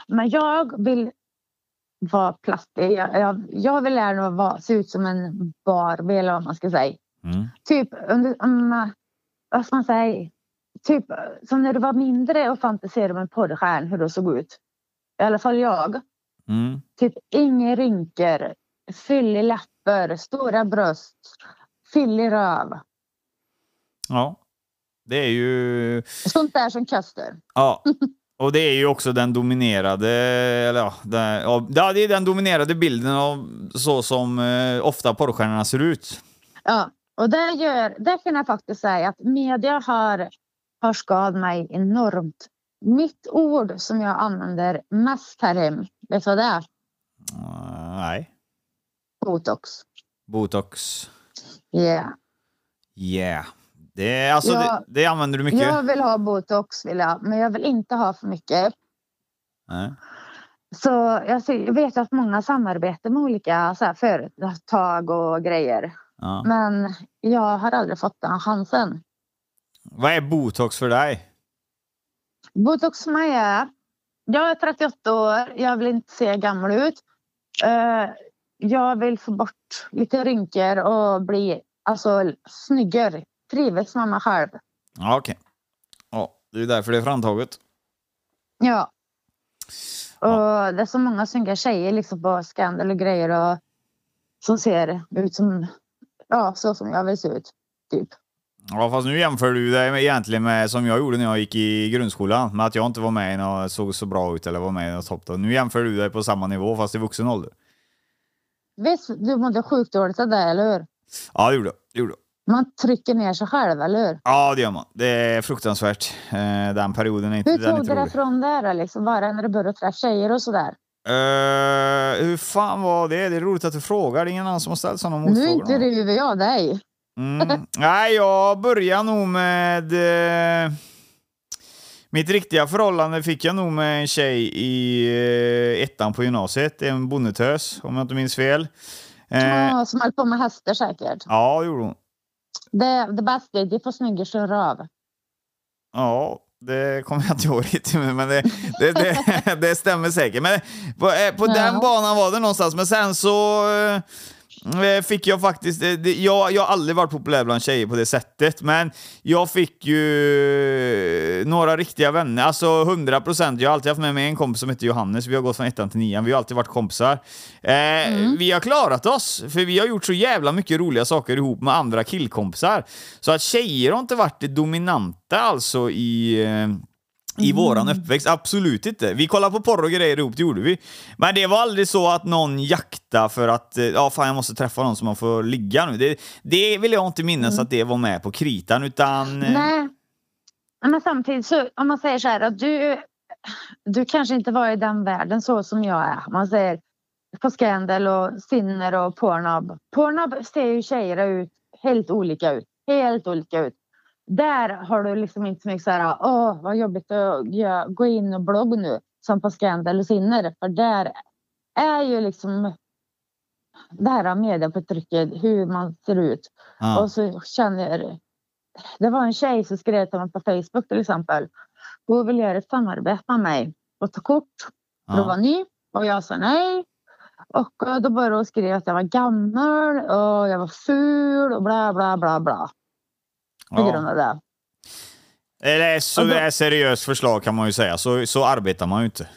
Men jag vill vara plastig. Jag, jag, jag vill gärna vara, se ut som en Barbie eller vad man ska säga. Mm. Typ, under, om, vad ska man säga? Typ som när du var mindre och fantiserade om en porrstjärna hur det såg ut. I alla fall jag. Mm. Typ inga rynkor, fyllig läppar, stora bröst, fyllig röv. Ja. Det är ju... Sånt där som Custer. Ja. Och det är ju också den dominerade, eller ja, det, ja, det är den dominerade bilden av så som eh, ofta porrstjärnorna ser ut. Ja, och det, gör, det kan jag faktiskt säga att media har, har skadat mig enormt. Mitt ord som jag använder mest här hem, vet du vad det är? Uh, nej. Botox. Botox. Yeah. Yeah. Det, alltså, Ja. det, det använder du mycket? Jag vill ha botox, vill jag, men jag vill inte ha för mycket. Nej. Så jag, ser, jag vet att många samarbetar med olika så här, företag och grejer. Ja. Men jag har aldrig fått den chansen. Vad är botox för dig? Botox för mig är... Jag är 38 år. Jag vill inte se gammal ut. Eh, jag vill få bort lite rynkor och bli alltså snyggare. Trivs mig själv. Ja, okej. Ja, det är därför det är framtaget. Ja. Och det är så många snygga tjejer liksom på Scandal och grejer och som ser ut som, ja, så som jag vill se ut. Typ. Ja, fast nu jämför du det egentligen med som jag gjorde när jag gick i grundskolan. Med att jag inte var med något, såg så bra ut eller var med i något topp. Nu jämför du dig på samma nivå fast i vuxen ålder. Visst, du mådde sjukt dåligt av det, eller hur? Ja, det gjorde jag. Det. Man trycker ner sig själv, eller hur? Ja, det gör man. Det är fruktansvärt. Eh, den perioden är inte, Hur den är tog du det rolig. från där då, liksom? Bara när du började träffa tjejer och sådär? Eh, hur fan var det? Det är roligt att du frågar. Det är ingen annan som har ställt sådana Nu motfrågor. intervjuar jag dig. Mm. Nej, jag börjar nog med... Eh, mitt riktiga förhållande fick jag nog med en tjej i eh, ettan på gymnasiet. En bondetös, om jag inte minns fel. Eh, Ja, som höll på med hästar säkert. ja, det gjorde hon. Det, det bästa är de får snygga röv. Ja, det kommer jag inte ihåg riktigt, men det, det, det, det stämmer säkert. Men på, eh, på den Ja. banan var det någonstans. Men sen så eh, fick jag faktiskt... eh, Jag, jag har aldrig varit populär bland tjejer på det sättet, men jag fick ju några riktiga vänner. Alltså 100 procent. Jag har alltid haft med mig en kompis som heter Johannes. Vi har gått från ettan till nian. Vi har alltid varit kompisar. Eh, Vi har klarat oss, för vi har gjort så jävla mycket roliga saker ihop med andra killkompisar. Så att tjejer har inte varit det dominanta alltså i... I våran uppväxt, absolut inte. Vi kollade på porr och grejer ihop, det gjorde vi. Men det var aldrig så att någon jakta för att, eh, ja fan jag måste träffa någon som man får ligga nu. Det, det vill jag inte minnas att det var med på kritan, utan... eh, Nej. Men samtidigt så om man säger så här att du, du kanske inte var i den världen så som jag är. Man säger på Scandal och Sinner och Pornhub. Pornhub ser ju tjejer ut helt olika ut. Helt olika ut. Där har du liksom inte så mycket så här, åh vad jobbigt att gå in och blogg nu. Som på Scandal och Sinner. För där är ju liksom det här medieförtrycket, hur man ser ut. ja. Och så känner det var en tjej som skrev till mig på Facebook till exempel. Hon vill göra ett samarbete med mig och ta kort. Ja. att vara ny. Och jag sa nej. Och då började hon skriva att jag var gammal och jag var ful och bla bla bla bla. På Ja. grund av det. Är så då- det är seriöst förslag kan man ju säga, så, så arbetar man ju inte.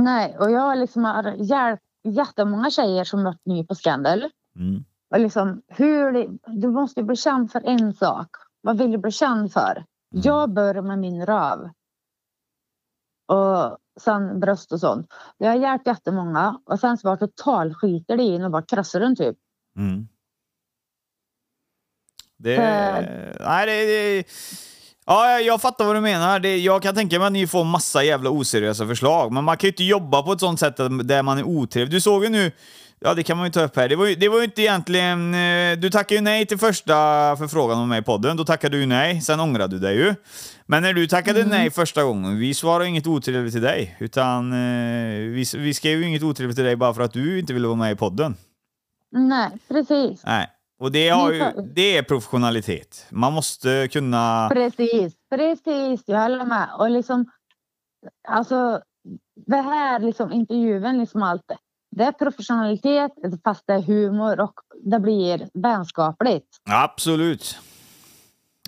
Nej, och jag liksom har hjälpt jättemånga tjejer som varit ny på Scandal. Mm. Och liksom, hur du måste bli känd för en sak. Vad vill du bli känd för? Jag börjar med min röv. Och sen bröst och sånt. Jag har hjälpt jättemånga och sen så bara total skiter det in och bara krossar den typ. Mm. Det, För- nej, det, det, ja, jag fattar vad du menar. Det, jag kan tänka mig att ni får massa jävla oseriösa förslag, men man kan ju inte jobba på ett sånt sätt där man är otrevlig. Du såg ju nu, ja det kan man ju ta upp här, det var ju, det var ju inte egentligen... eh, Du tackade ju nej till första förfrågan om mig i podden, då tackade du nej, sen ångrade du dig ju. Men när du tackade nej första gången, vi svarade inget otrevligt till dig, utan eh, vi, vi skrev ju inget otrevligt till dig bara för att du inte ville vara med i podden. Nej, precis. Nej. Och det, har ju, det är professionalitet. Man måste kunna... Precis, precis. Jag håller med. Och liksom, alltså, det här liksom, intervjun, liksom allt. det- Det är professionalitet, fast det är humor och det blir vänskapligt. Absolut.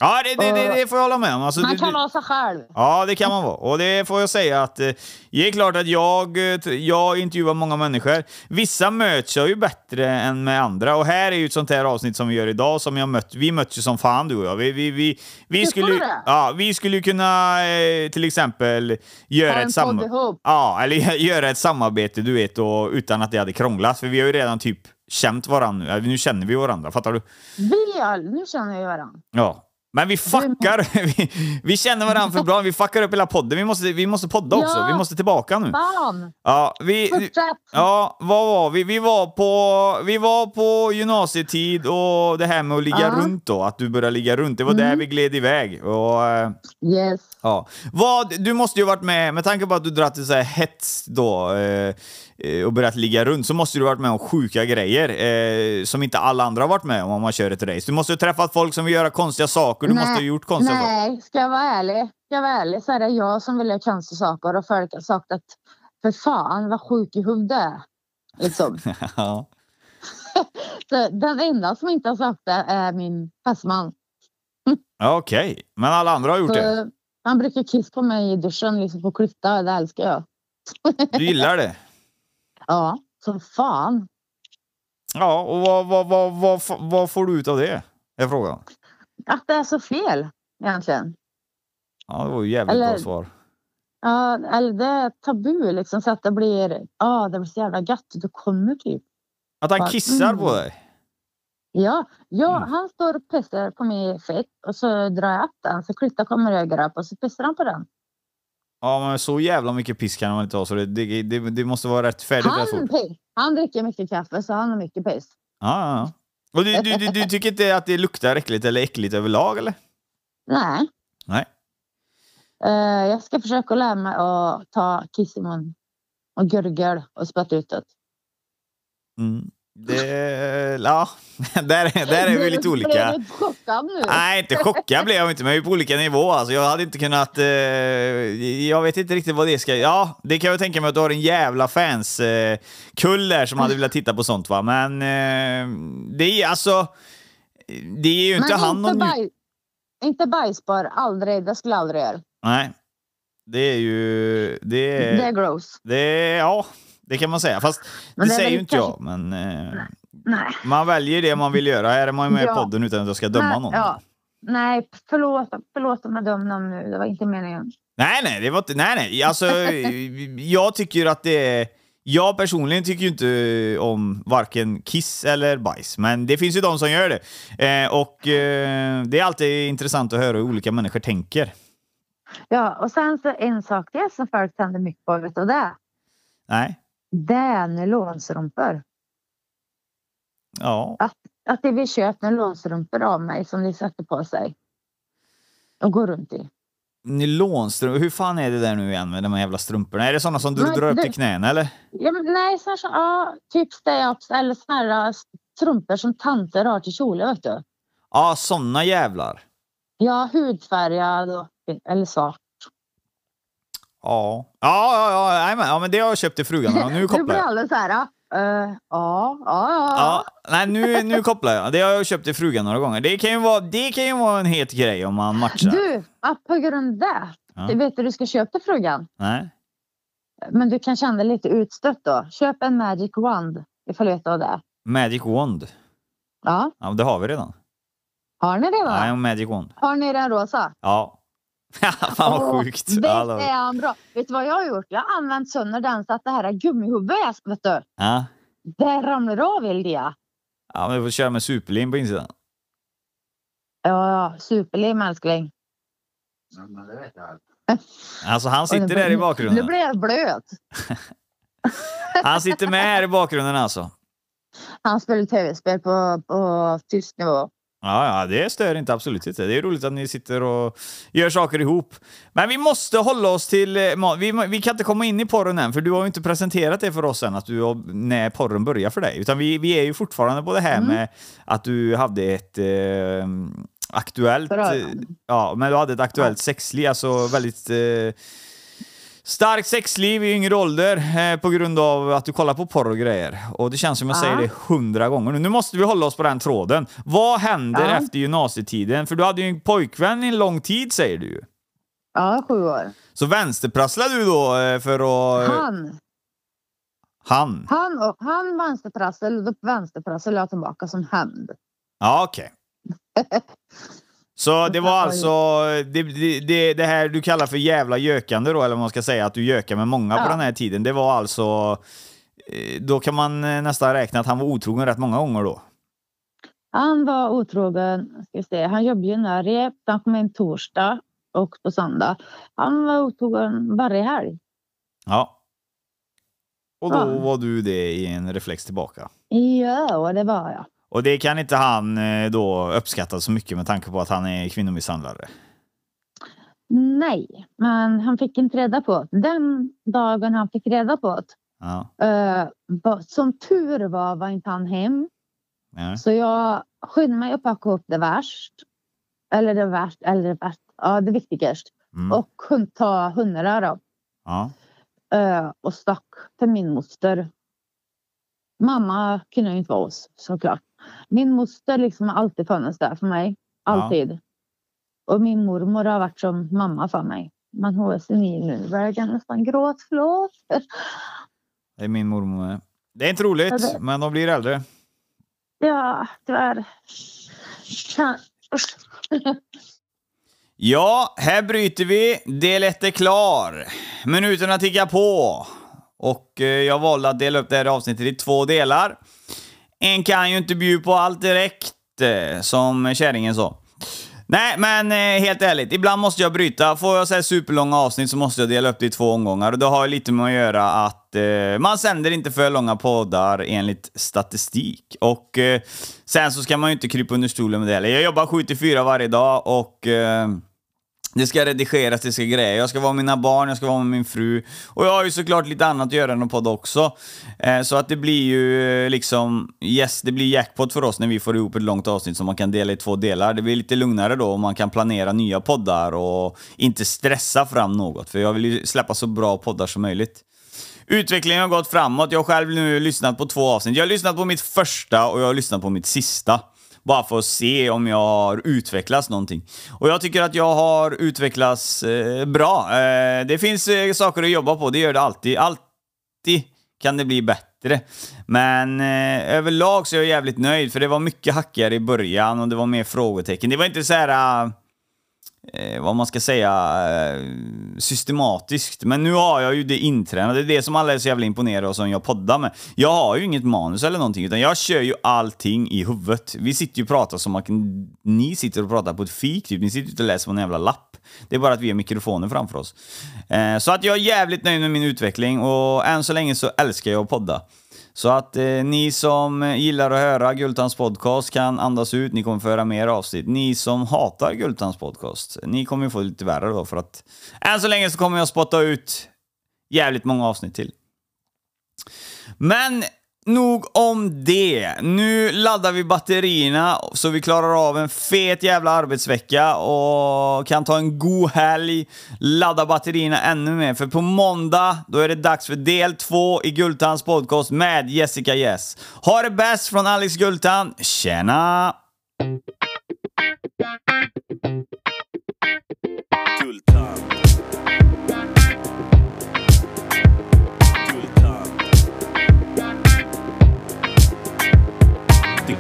Ja, det, det, det, det får jag hålla med om. Alltså, Man kan vara sig själv. ja, det kan man vara. Och det får jag säga att eh, det är klart att jag, eh, jag intervjuar många människor. Vissa möts jag ju bättre än med andra. Och här är ju ett sånt här avsnitt som vi gör idag som jag mött. Vi möts ju som fan du och jag. Vi, vi, vi, vi, skulle, ja, vi skulle ju kunna eh, till exempel göra ett sam-. Ja, eller göra ett samarbete, du vet, och, utan att det hade krånglat. För vi har ju redan typ känt varandra nu. Eller, Nu känner vi varandra, fattar du? Vi nu känner jag varandra. Ja. Men vi fuckar, vi, vi känner varandra för bra, vi fuckar upp hela podden. Vi måste, vi måste podda också, Ja. vi måste tillbaka nu. Fan! Ja, vi, ja, vad var vi? Vi var på, vi var på gymnasietid och det här med att ligga Ja. runt då, att du började ligga runt. Det var där vi gled iväg. Och, eh, Yes. Ja. Vad, du måste ju varit med, med tanke på att du dratt till så här hets då eh, och börjat ligga runt, så måste du varit med om sjuka grejer eh, som inte alla andra har varit med om om man kör ett race. Du måste ha träffat folk som vill göra konstiga saker, du måste ha gjort konstiga saker. Nej, ska jag vara ärlig, ska jag vara ärlig så är det jag som vill göra konstiga saker och folk har sagt att för fan vad sjuk i huvudet. Liksom. Ja. eh, den enda som inte har sagt det är min fästman. Okej, men alla andra har gjort det. Så Han brukar kissa på mig i duschen liksom på klyfta. Det älskar jag. Du gillar det? Ja, som fan. Ja, och vad, vad, vad, vad, vad får du ut av det? Är frågan. Att det är så fel egentligen. Ja, det var ju jävligt bra Eller- svar. Ja, eller det är tabu liksom så att det blir, ja det blir så jävla gött. Du kommer typ. Att han kissar på mm. dig? Ja, ja Mm. han står och pissar på min fitt och så drar jag upp den så klyftan kommer högre upp och så pissar han på den. Ja, men så jävla mycket piss kan man inte ha så det, det, det, det måste vara rätt färdigt rätt Han, han dricker mycket kaffe så han har mycket piss. Ja, ja. Och du, du, du, du tycker inte att det luktar äckligt eller äckligt överlag eller? Nej, Nej. eh, jag ska försöka lära mig att ta kiss i mun och gurgel och spötta ut det. Mm. Det, ja, där, är- där är vi lite olika. Blev du chockad nu? Nej, inte chockad blev jag inte, men vi är på olika nivåer. Alltså, jag hade inte kunnat... Eh, jag vet inte riktigt vad det ska... Ja, det kan jag tänka mig att du har en jävla fans eh, där som hade velat titta på sånt va. Men eh, det är alltså... Det är ju inte Men han inte, någon... baj, inte bajsbar, aldrig. Det skulle jag aldrig göra. Nej. Det är ju... Det är... Det är gross. Det är, ja, det kan man säga. Fast Men det, det säger ju inte jag. Men eh, Nej. man väljer det man vill göra. Här är man ju med i Ja. podden utan att jag ska döma Nej, någon. Ja. Nej, förlåt, förlåt om jag dömde någon nu. Det var inte meningen. Nej, nej, det var inte, nej, nej. Alltså, jag tycker att det är... Jag personligen tycker ju inte om varken kiss eller bajs, men det finns ju de som gör det. Eh, och eh, det är alltid intressant att höra hur olika människor tänker. Ja, och sen så en sak till som folk tänder mycket på, vet du det? Nej. Det är nylonstrumpor. Ja. Att de vill köpa nylonstrumpor av mig som de sätter på sig. Och går runt i. Nylonstrumpor, hur fan är det där nu igen med de här jävla strumporna? Är det sådana som du Nej, drar upp det- till knäna eller? Ja, men nej, så så, ja, typ stay-ups eller såna här strumpor som tanter har till kjolar, vet du. Ja, såna jävlar. Ja, hudfärgad och, eller svart. Ja. Ja, ja, ja, jajamän. ja, men det har jag köpt till frugan. Nu Du kopplar blir jag. alldeles så här, uh, ja, ja, ja. Ja, nej, nu, nu kopplar jag. Det har jag köpt till frugan några gånger. Det kan ju vara, det kan ju vara en het grej om man matchar. Du, på grund av det. Du vet du du ska köpa till frugan. Nej. Men du kan känna dig lite utstött då. Köp en magic wand ifall du vet vad det är. Magic Wand. Ja, Ja, det har vi redan. har ni? Ja, en Magic Wand. Har ni den rosa? Ja. Fan vad Åh, sjukt. Visst Ja, är han bra. Vet du vad jag har gjort? Jag har använt sönder den så att det här gummihuvudet, vet du. Ja. Det ramlar av Ildia. ja, men vi får köra med superlim på insidan. Ja, ja, superlim älskling. Alltså han sitter där i blir- Nu bakgrunden. blir jag blöt. Han sitter med här i bakgrunden alltså. Han spelar tv-spel på, på tyst nivå. Ja, ja, det stör inte absolut inte. Det är roligt att ni sitter och gör saker ihop. Men vi måste hålla oss till... eh, Vi, vi kan inte komma in i porren än, för du har ju inte presenterat det för oss än, att du när porren börjar för dig. Utan vi, vi är ju fortfarande på det här Mm. med att du hade ett eh, aktuellt... Eh, Ja, men du hade ett aktuellt sexliv, alltså väldigt... Eh, Starkt sexliv i yngre ålder eh, på grund av att du kollar på porr och grejer. Och det känns som jag Ja. säger det hundra gånger nu. Nu måste vi hålla oss på den tråden. Vad händer Ja. efter gymnasietiden? För du hade ju en pojkvän i en lång tid säger du ju. Ja, sju år. Så vänsterprasslade du då eh, för att... Han, Han? han, och, han vänsterprassel då vänsterprassel jag tillbaka som hämnd. Ja, okej. Så det var alltså det, det, det, här du kallar för jävla gökande då, eller vad man ska säga, att du gökar med många på Ja. den här tiden. Det var alltså... eh, Då kan man eh, nästan räkna att han var otrogen rätt många gånger då. Han var otrogen. Ska se, han jobbade ju när rep. Han kom in torsdag och på söndag. Han var otrogen varje helg. Ja. Och då Ja. var du det i en reflex tillbaka. Ja, och det var jag. Och det kan inte han eh, då uppskatta så mycket med tanke på att han är kvinnomisshandlare. Nej, men han fick inte reda på det. Den dagen han fick reda på det. Ja. var- som tur var var inte han hem. Ja. Så jag skyndade mig att packa upp det värst. Eller det värst, eller det värst. Ja, det viktigaste. Mm. Och kunde ta hundra då. ja. eh, och stack till min moster. Mamma kunde ju inte vara oss såklart. Min moster liksom har alltid funnits där för mig. Alltid. Och min mormor har varit som mamma för mig. Men hon är senil nu. Jag kan nästan gråta. Förlåt. Det är min mormor med. Det är inte roligt, Ja, det- men de blir äldre. Ja, tyvärr. Ja, här bryter vi. Del 1 är klar. Minuterna tickar på. Och eh, jag valde att dela upp det här avsnittet i två delar. En kan ju inte bjuda på allt direkt, eh, som kärringen sa. Nej, men eh, helt ärligt, ibland måste jag bryta. Får jag säga superlånga avsnitt så måste jag dela upp det i två omgångar. Och det har ju lite med att göra att eh, man sänder inte för långa poddar enligt statistik. Och eh, sen så ska man ju inte krypa under stolen med det heller. Jag jobbar 7-4 varje dag och eh, det ska redigeras, det ska grejer. Jag ska vara med mina barn, jag ska vara med min fru. Och jag har ju såklart lite annat att göra än att podda också. Eh, så att det blir ju eh, liksom, yes, det blir jackpot för oss när vi får ihop ett långt avsnitt som man kan dela i två delar. Det blir lite lugnare då och man kan planera nya poddar och inte stressa fram något. För jag vill ju släppa så bra poddar som möjligt. Utvecklingen har gått framåt. Jag har själv nu lyssnat på två avsnitt. Jag har lyssnat på mitt första och jag har lyssnat på mitt sista. Bara för att se om jag har utvecklats någonting. Och jag tycker att jag har utvecklats eh, bra. Eh, det finns eh, saker att jobba på, det gör det alltid. Alltid kan det bli bättre. Men eh, överlag så är jag jävligt nöjd, för det var mycket hackigare i början och det var mer frågetecken. Det var inte så här... Eh, Eh, vad man ska säga, eh, systematiskt. Men nu har jag ju det intränat. Det är det som alla är så jävla imponerade av som jag poddar med. Jag har ju inget manus eller någonting, utan jag kör ju allting i huvudet. Vi sitter ju och pratar som att ni sitter och pratar på ett fik, typ. Ni sitter inte och läser på en jävla lapp. Det är bara att vi har mikrofoner framför oss. Eh, så att jag är jävligt nöjd med min utveckling och än så länge så älskar jag att podda. Så att eh, ni som gillar att höra Gultans podcast kan andas ut, ni kommer få höra mer avsnitt. Ni som hatar Gultans podcast, ni kommer få det lite värre då för att än så länge så kommer jag spotta ut jävligt många avsnitt till. Men nog om det. Nu laddar vi batterierna så vi klarar av en fet jävla arbetsvecka och kan ta en god helg, ladda batterierna ännu mer. För på måndag, då är det dags för del två i Gultans podcast med Jessica Yes. Ha det bäst från Alex Gultan. Tjena! Gultan.